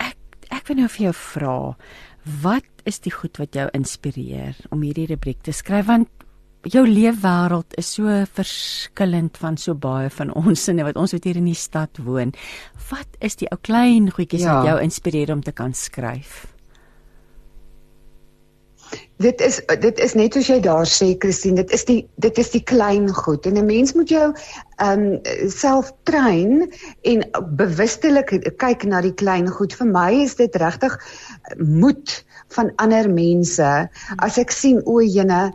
ek ek wil nou vir jou vra wat is die goed wat jou inspireer om hierdie rubriek te skryf want jou leefwêreld is so verskillend van so baie van ons sinne wat ons wat hier in die stad woon. Wat is die ou klein goedjies ja. wat jou inspireer om te kan skryf? Dit is dit is net soos jy daar sê Christine, dit is die dit is die klein goed en 'n mens moet jou ehm um, self train en bewustelik kyk na die klein goed. Vir my is dit regtig moed van ander mense as ek sien o, jene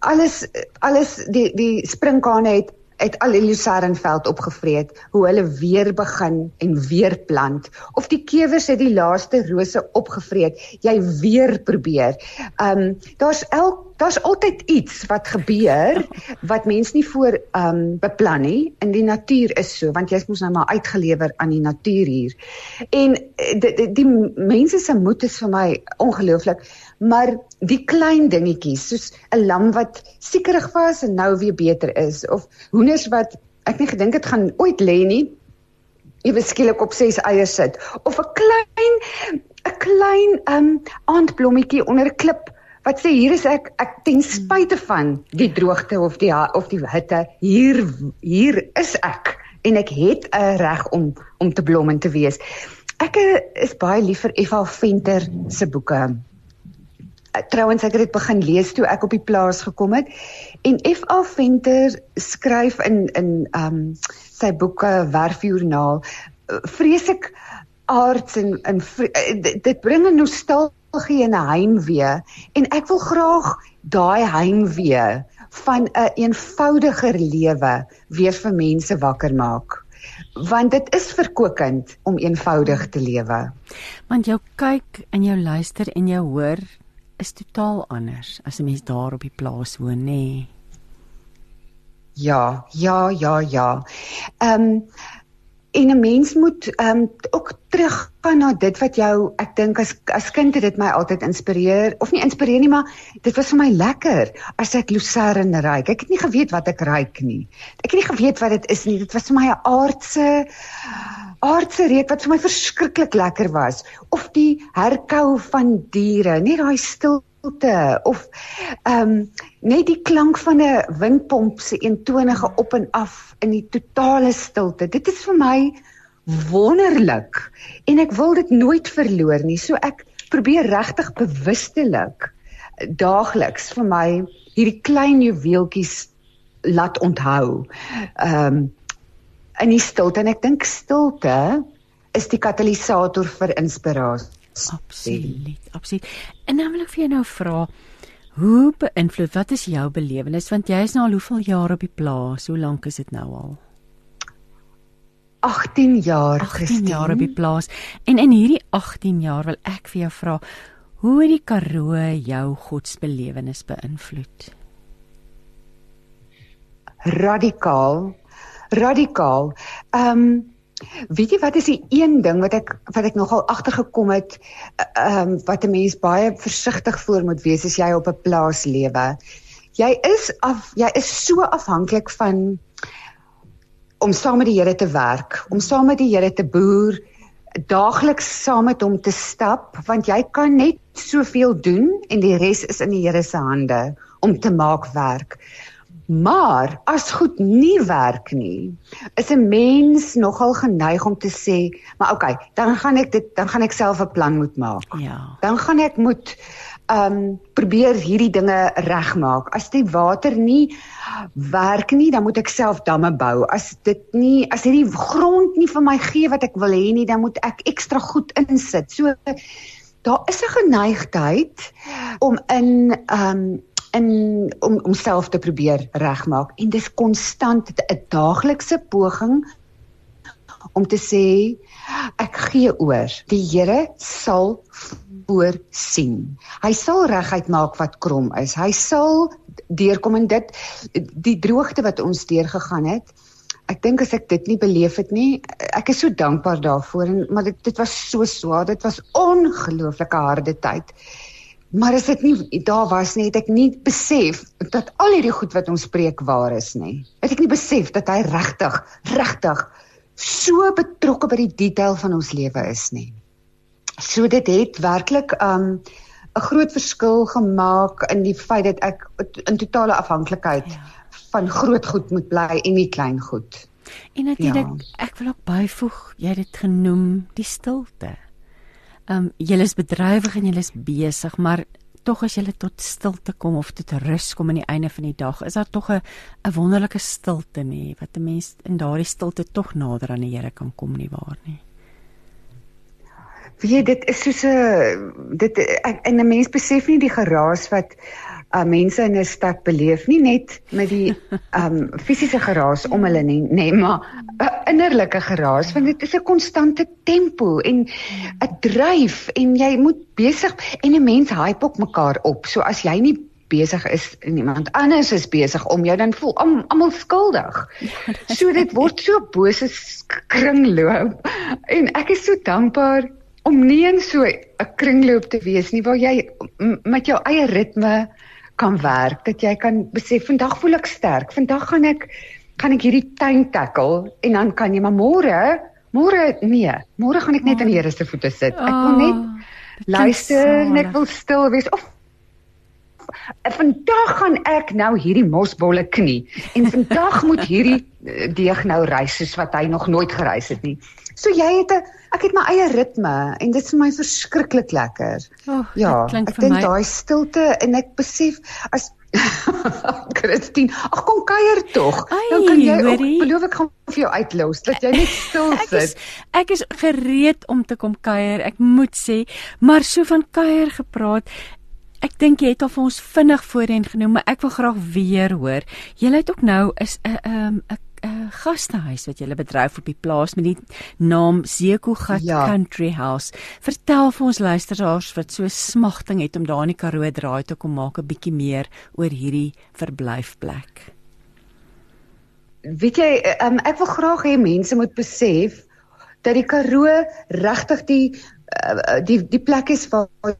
alles alles die die sprinkane het het al die lucernveld opgevreet hoe hulle weer begin en weer plant of die kewers het die laaste rose opgevreet jy weer probeer. Ehm um, daar's elk daar's altyd iets wat gebeur wat mens nie voor ehm um, beplan nie. In die natuur is so want jy's mos nou maar uitgelewer aan die natuur hier. En die, eh, die, die mense se moed is vir my ongelooflik maar die klein dingetjies soos 'n lam wat siekerig was en nou weer beter is of hoenders wat ek nie gedink het gaan ooit lê nie ewe skielik op ses eiers sit of 'n klein 'n klein um aandblommetjie onder 'n klip wat sê hier is ek ek ten spyte van die droogte of die of die hitte hier hier is ek en ek het 'n reg om om te blom en te wees. Ek eh, is baie lief vir Eva Venter se boeke trouens ek het dit begin lees toe ek op die plaas gekom het en F.A. Venter skryf in in um sy boeke Werfjoernaal vreeslik aards en in eh, dit bring 'n nostalgie en 'n heimwee en ek wil graag daai heimwee van 'n een eenvoudiger lewe weer vir mense wakker maak want dit is verkwikkend om eenvoudig te lewe. Want jou kyk en jou luister en jou hoor is totaal anders as 'n mens daar op die plaas woon, nê? Nee. Ja, ja, ja, ja. Ehm um, en 'n mens moet ehm um, ook teruggaan na dit wat jou ek dink as as kind het dit my altyd inspireer of nie inspireer nie maar dit was vir my lekker as ek lucerne ruik. Ek het nie geweet wat ek ruik nie. Ek het nie geweet wat dit is nie. Dit was vir my 'n aardse aardse reuk wat vir my verskriklik lekker was. Of die herkou van diere net daai stilte of ehm um, net die klank van 'n windpomp se eentonige op en af in die totale stilte. Dit is vir my wonderlik en ek wil dit nooit verloor nie. So ek probeer regtig bewustelik daagliks vir my hierdie klein juweeltjies laat onthou. Ehm um, in die stilte en ek dink stilte is die katalisator vir inspirasie. Absoluut, absoluut. En nou wil ek vir jou nou vra, Hoe beïnvloed wat is jou belewenis want jy is nou al hoeveel jaar op die plaas? Hoe lank is dit nou al? 18 jaar, 18 Christine. jaar op die plaas. En in hierdie 18 jaar wil ek vir jou vra, hoe het die Karoo jou godsbelewenis beïnvloed? Radikaal. Radikaal. Ehm um, Weet jy wat is die een ding wat ek wat ek nogal agtergekom het ehm um, wat 'n mens baie versigtig voor moet wees as jy op 'n plaas lewe. Jy is af jy is so afhanklik van om saam met die Here te werk, om saam met die Here te boer, daagliks saam met hom te stap want jy kan net soveel doen en die res is in die Here se hande om te maak werk. Maar as goed nie werk nie, is 'n mens nogal geneig om te sê, maar okay, dan gaan ek dit dan gaan ek self 'n plan moet maak. Ja. Dan gaan ek moet ehm um, probeer hierdie dinge regmaak. As die water nie werk nie, dan moet ek self damme bou. As dit nie as hierdie grond nie vir my gee wat ek wil hê nie, dan moet ek ekstra goed insit. So daar is 'n geneigtheid om in ehm um, in om homself te probeer regmaak en dis konstant 'n daaglikse poging om te sê ek gee oor. Die Here sal voorsien. Hy sal reguit maak wat krom is. Hy sal deurkom en dit die droogte wat ons deurgegaan het. Ek dink as ek dit nie beleef het nie, ek is so dankbaar daarvoor en maar dit dit was so swaar. Dit was ongelooflike harde tyd. Maar as dit nie daar was nie, het ek nie besef dat al hierdie goed wat ons preek waar is nie. Het ek nie besef dat hy regtig, regtig so betrokke by die detail van ons lewe is nie. So dit het werklik um 'n groot verskil gemaak in die feit dat ek in totale afhanklikheid ja. van groot goed moet bly en nie klein goed. En natuurlik, ja. ek wil ook byvoeg, jy het dit genoem, die stilte. Ehm um, jy is bedrywig en jy is besig, maar tog as jy tot stilte kom of tot rus kom aan die einde van die dag, is daar tog 'n 'n wonderlike stilte nie wat 'n mens in daardie stilte tog nader aan die Here kan kom nie waar nie. Wie dit is soos 'n dit en 'n mens besef nie die geraas wat uh, mense in 'n stad beleef nie net met die um *laughs* fisiese geraas om hulle nie, nee, maar 'n innerlike geraas want dit is 'n konstante tempo en 'n dryf en jy moet besig en 'n mens hype op mekaar op. So as jy nie besig is en iemand anders is besig om jou dan voel almal skuldig. So dit word so bose kringloop en ek is so dankbaar om nie in so 'n kringloop te wees nie waar jy met jou eie ritme kan werk dat jy kan besef vandag voel ek sterk. Vandag gaan ek kan ek hierdie tuin tackle en dan kan jy maar môre môre nee. Môre gaan ek net aan die Here se voete sit. Ek wil net oh, luister net wil stil wees. Of vandag gaan ek nou hierdie mosbolle knie en vandag moet hierdie eh, deeg nou reis soos wat hy nog nooit gereis het nie So jy het 'n ek het my eie ritme en dit is vir my verskriklik lekker. Oh, ja, ek dink daai stilte en ek besef as *laughs* Christine, ag kom kuier tog. Dan kan jy ook, beloof ek gaan vir jou uitlos dat jy net stil sit. Ek is, ek is gereed om te kom kuier. Ek moet sê, maar so van kuier gepraat. Ek dink jy het al vir ons vinnig voorheen genoem, maar ek wil graag weer hoor. Jy het ook nou is 'n 'n 'n 'n gastehuis wat jy bedryf op die plaas met die naam Zekogat ja. Country House. Vertel vir ons luisteraars wat so smagting het om daar in die Karoo draai te kom maak 'n bietjie meer oor hierdie verblyfplek. Weet jy, um, ek wil graag hê mense moet besef dat die Karoo regtig die uh, die die plek is waar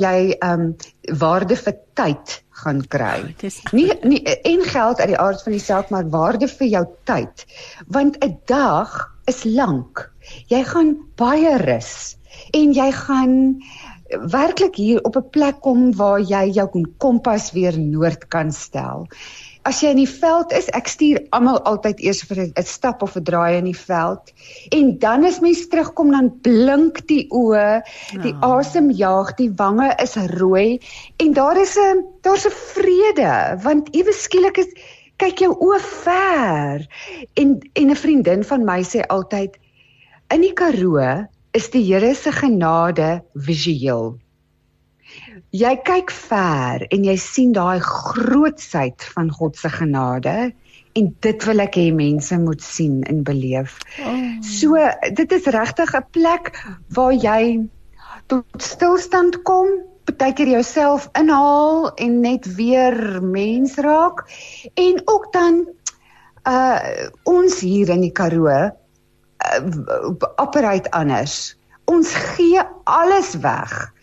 jy ehm um, waarde vir tyd gaan kry. Oh, nie nie en geld uit die aard van die saak maar waarde vir jou tyd. Want 'n dag is lank. Jy gaan baie rus en jy gaan werklik hier op 'n plek kom waar jy jou kompas weer noord kan stel as jy in die veld is, ek stuur almal altyd eers vir 'n stap of 'n draai in die veld. En dan as mens terugkom dan blink die oë, die oh. asem jaag, die wange is rooi en daar is 'n daar's 'n vrede want ewe skielik is kyk jou oë ver. En en 'n vriendin van my sê altyd in die Karoo is die Here se genade visueel. Jy kyk ver en jy sien daai grootsheid van God se genade en dit wil ek hê mense moet sien en beleef. Oh. So dit is regtig 'n plek waar jy tot stilstand kom, partykeer jouself inhaal en net weer mens raak en ook dan uh ons hier in die Karoo uh, operate anders. Ons gee alles weg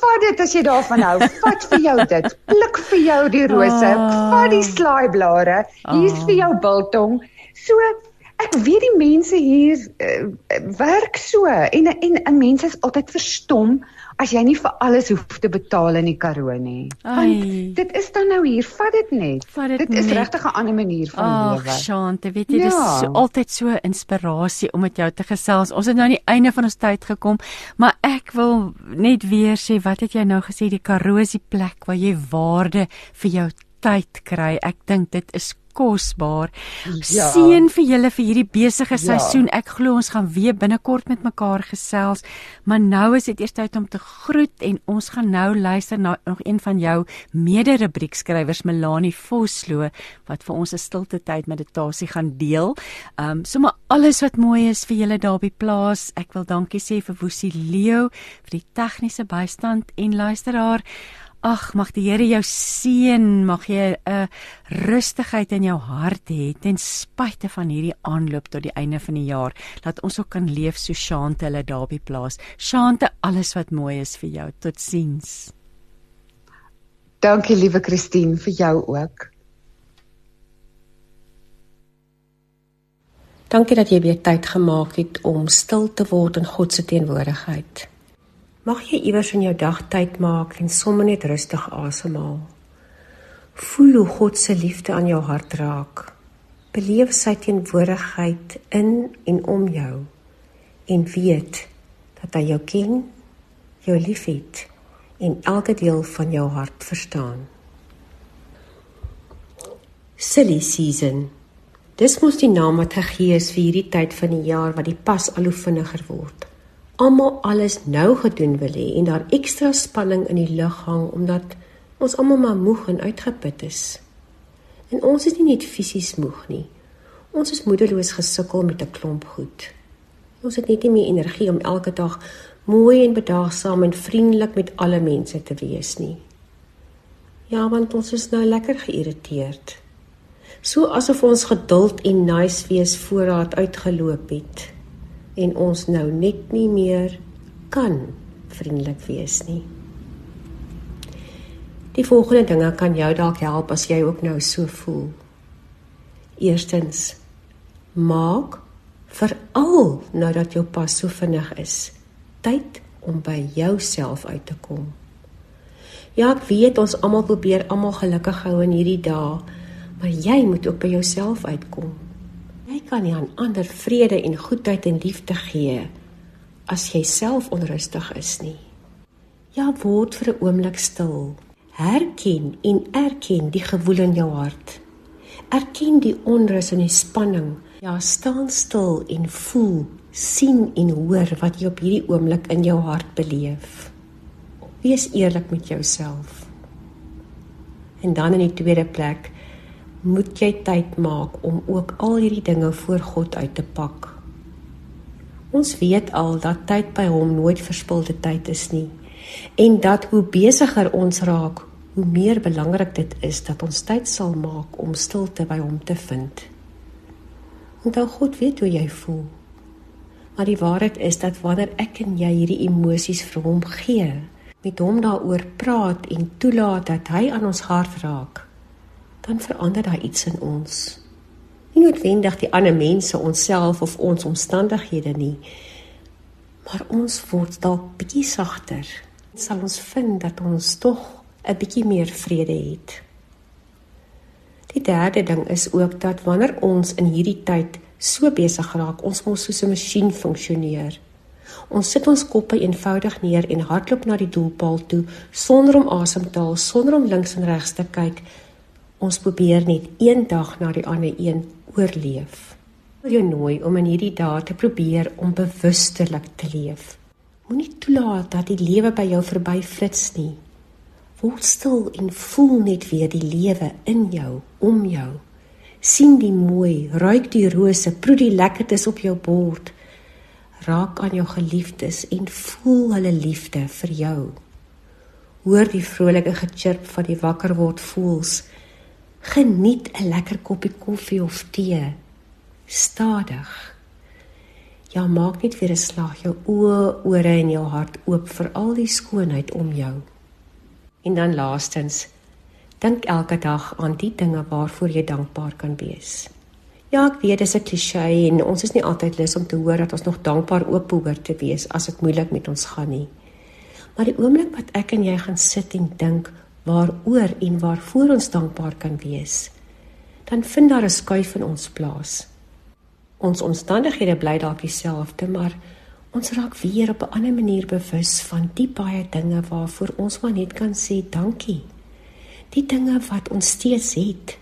vat dit as jy daarvan hou. Vat vir jou dit. Pluk vir jou die rose. Oh. Vat die slaaiblare. Hier's oh. vir jou biltong. So ek weet die mense hier uh, werk so en en 'n mens is altyd verstom as jy nie vir alles hoef te betaal in die Karoo nie. Want dit is dan nou hier, vat dit net. Vat dit, dit is regtig 'n ander manier van Ach, lewe. Ag, Shante, weet jy, ja. dis so, altyd so inspirasie om met jou te gesels. Ons het nou aan die einde van ons tyd gekom, maar ek wil net weer sê wat het jy nou gesê die Karoo is die plek waar jy waarde vir jou tyd kry. Ek dink dit is kosbaar. Ja. Seën vir julle vir hierdie besige Ja. seisoen. Ek glo ons gaan weer binnekort met mekaar gesels, maar nou is dit eers tyd om te groet en ons gaan nou luister na nog een van jou mede-rubriekskrywers Melanie Vosloo wat vir ons 'n stilte tyd meditasie gaan deel. Um sommer alles wat mooi is vir julle daar die plaas. Ek wil dankie sê vir Woesie Leo vir die tegniese bystand en luisteraar. Ag, mag die Here jou seën, mag jy 'n rustigheid in jou hart hê ten spyte van hierdie aanloop tot die einde van die jaar. Laat ons ook kan leef so Shante hulle daar die plaas. Shante, alles wat mooi is vir jou. Totsiens. Dankie liewe Christine vir jou ook. Dankie dat jy weer tyd gemaak het om stil te word in God se teenwoordigheid. Mag jy iewers in jou dag tyd maak en sommer net rustig asemhaal. Voel hoe God se liefde aan jou hart raak. Beleef sy teenwoordigheid in en om jou en weet dat hy jou ken, jou liefhet en elke deel van jou hart verstaan. Silly season Dis mos die naam wat gegee is vir hierdie tyd van die jaar wat die pas al hoe vinniger word. Almal alles nou gedoen wil hê en daar ekstra spanning in die lug hang omdat ons almal maar moeg en uitgeput is. En ons is nie net fisies moeg nie. Ons is moedeloos gesukkel met 'n klomp goed. Ons het net nie meer energie om elke dag mooi en bedaagsaam en vriendelik met alle mense te wees nie. Ja, want ons is nou lekker geïrriteerd so asof ons geduld en nice wees voorraad uitgeloop het en ons nou net nie meer kan vriendelik wees nie. Die volgende dinge kan jou dalk help as jy ook nou so voel. Eerstens maak veral nou dat jou pas so vinnig is, tyd om by jouself uit te kom. Ja, ek weet ons almal probeer almal gelukkig hou in hierdie dae, maar jy moet ook by jouself uitkom. Jy kan nie aan ander vrede en goedheid en liefde gee as jy self onrustig is nie. Ja, word vir 'n oomblik stil. Herken en erken die gewoel in jou hart. Erken die onrus en die spanning. Ja, staan stil en voel, sien en hoor wat jy op hierdie oomblik in jou hart beleef. Wees eerlik met jouself. En dan in die tweede plek, moet jy tyd maak om ook al hierdie dinge voor God uit te pak. Ons weet al dat tyd by hom nooit verspilde tyd is nie en dat hoe besigger ons raak, hoe meer belangrik dit is dat ons tyd sal maak om stilte by hom te vind. Onthou God weet hoe jy voel. Maar die waarheid is dat wanneer ek en jy hierdie emosies vir hom gee, met hom daaroor praat en toelaat dat hy aan ons hart raak, dan verander daar iets in ons. Nie noodwendig die ander mense, onsself of ons omstandighede nie, maar ons word dalk bietjie sagter. Sal ons vind dat ons tog 'n bietjie meer vrede het. Die derde ding is ook dat wanneer ons in hierdie tyd so besig raak, ons mos soos 'n masjien funksioneer. Ons sit ons koppe eenvoudig neer en hardloop na die doelpaal toe sonder om asem te haal, sonder om links en regs te kyk. Ons probeer net een dag na die ander een oorleef. Wil jou nooi om in hierdie dae te probeer om bewustelik te leef. Moenie toelaat dat die lewe by jou verby flits nie. Word stil en voel net weer die lewe in jou, om jou. sien die mooi, ruik die rose, proe die lekkertes op jou bord. Raak aan jou geliefdes en voel hulle liefde vir jou. Hoor die vrolike gechirp van die wakker word voels. Geniet 'n lekker koppie koffie of tee. Stadig. Ja, maak net weer 'n slag jou oë, ore en jou hart oop vir al die skoonheid om jou. En dan laastens, dink elke dag aan die dinge waarvoor jy dankbaar kan wees. Ja, ek weet dis 'n klise en ons is nie altyd lus om te hoor dat ons nog dankbaar oop behoort te wees as dit moeilik met ons gaan nie. Maar die oomblik wat ek en jy gaan sit en dink waaroor en waarvoor ons dankbaar kan wees, dan vind daar 'n skuif in ons plaas. Ons omstandighede bly dalk dieselfde, maar ons raak weer op 'n ander manier bewus van die baie dinge waarvoor ons maar net kan sê dankie. Die dinge wat ons steeds het.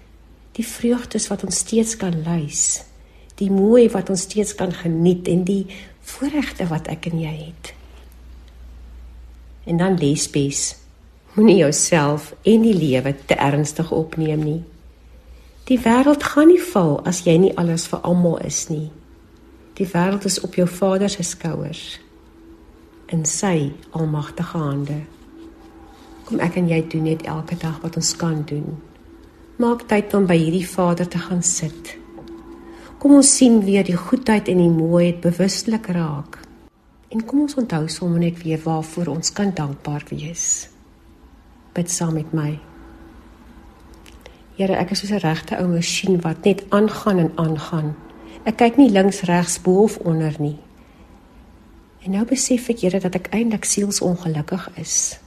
Die vreugdes wat ons steeds kan lys. Die mooi wat ons steeds kan geniet en die voorregte wat ek en jy het. En dan lesbes. Moenie jouself en die lewe te ernstig opneem nie. Die wêreld gaan nie val as jy nie alles vir almal is nie. Die wêreld is op jou Vader se skouers in sy almagtige hande. Kom ek en jy doen net elke dag wat ons kan doen. Maak tyd om by hierdie Vader te gaan sit. Kom ons sien weer die goedheid en die mooiheid bewustelik raak. En kom ons onthou sommer net weer waarvoor ons kan dankbaar wees. Bid saam met my. Here, ek is soos 'n regte ou masjien wat net aangaan en aangaan. Ek kyk nie links, regs, bo of onder nie. En nou besef ek, Here, dat ek eintlik sielsongelukkig is.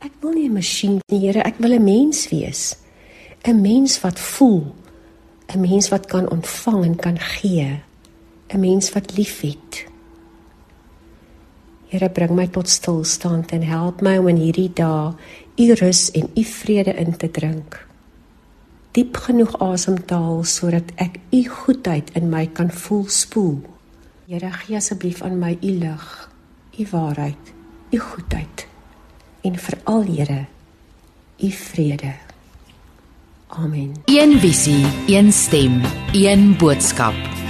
Ek wil nie 'n masjien nie, Here, ek wil 'n mens wees. 'n Mens wat voel, 'n mens wat kan ontvang en kan gee, 'n mens wat liefhet. Here, bring my tot stilstand en help my om in hierdie dae u rus en u vrede in te drink diep genoeg asem te haal sodat ek u goedheid in my kan voel spoel. Here gee asseblief aan my u lig, u waarheid, u goedheid en veral Here u vrede. Amen. Een visie, een stem, een boodskap.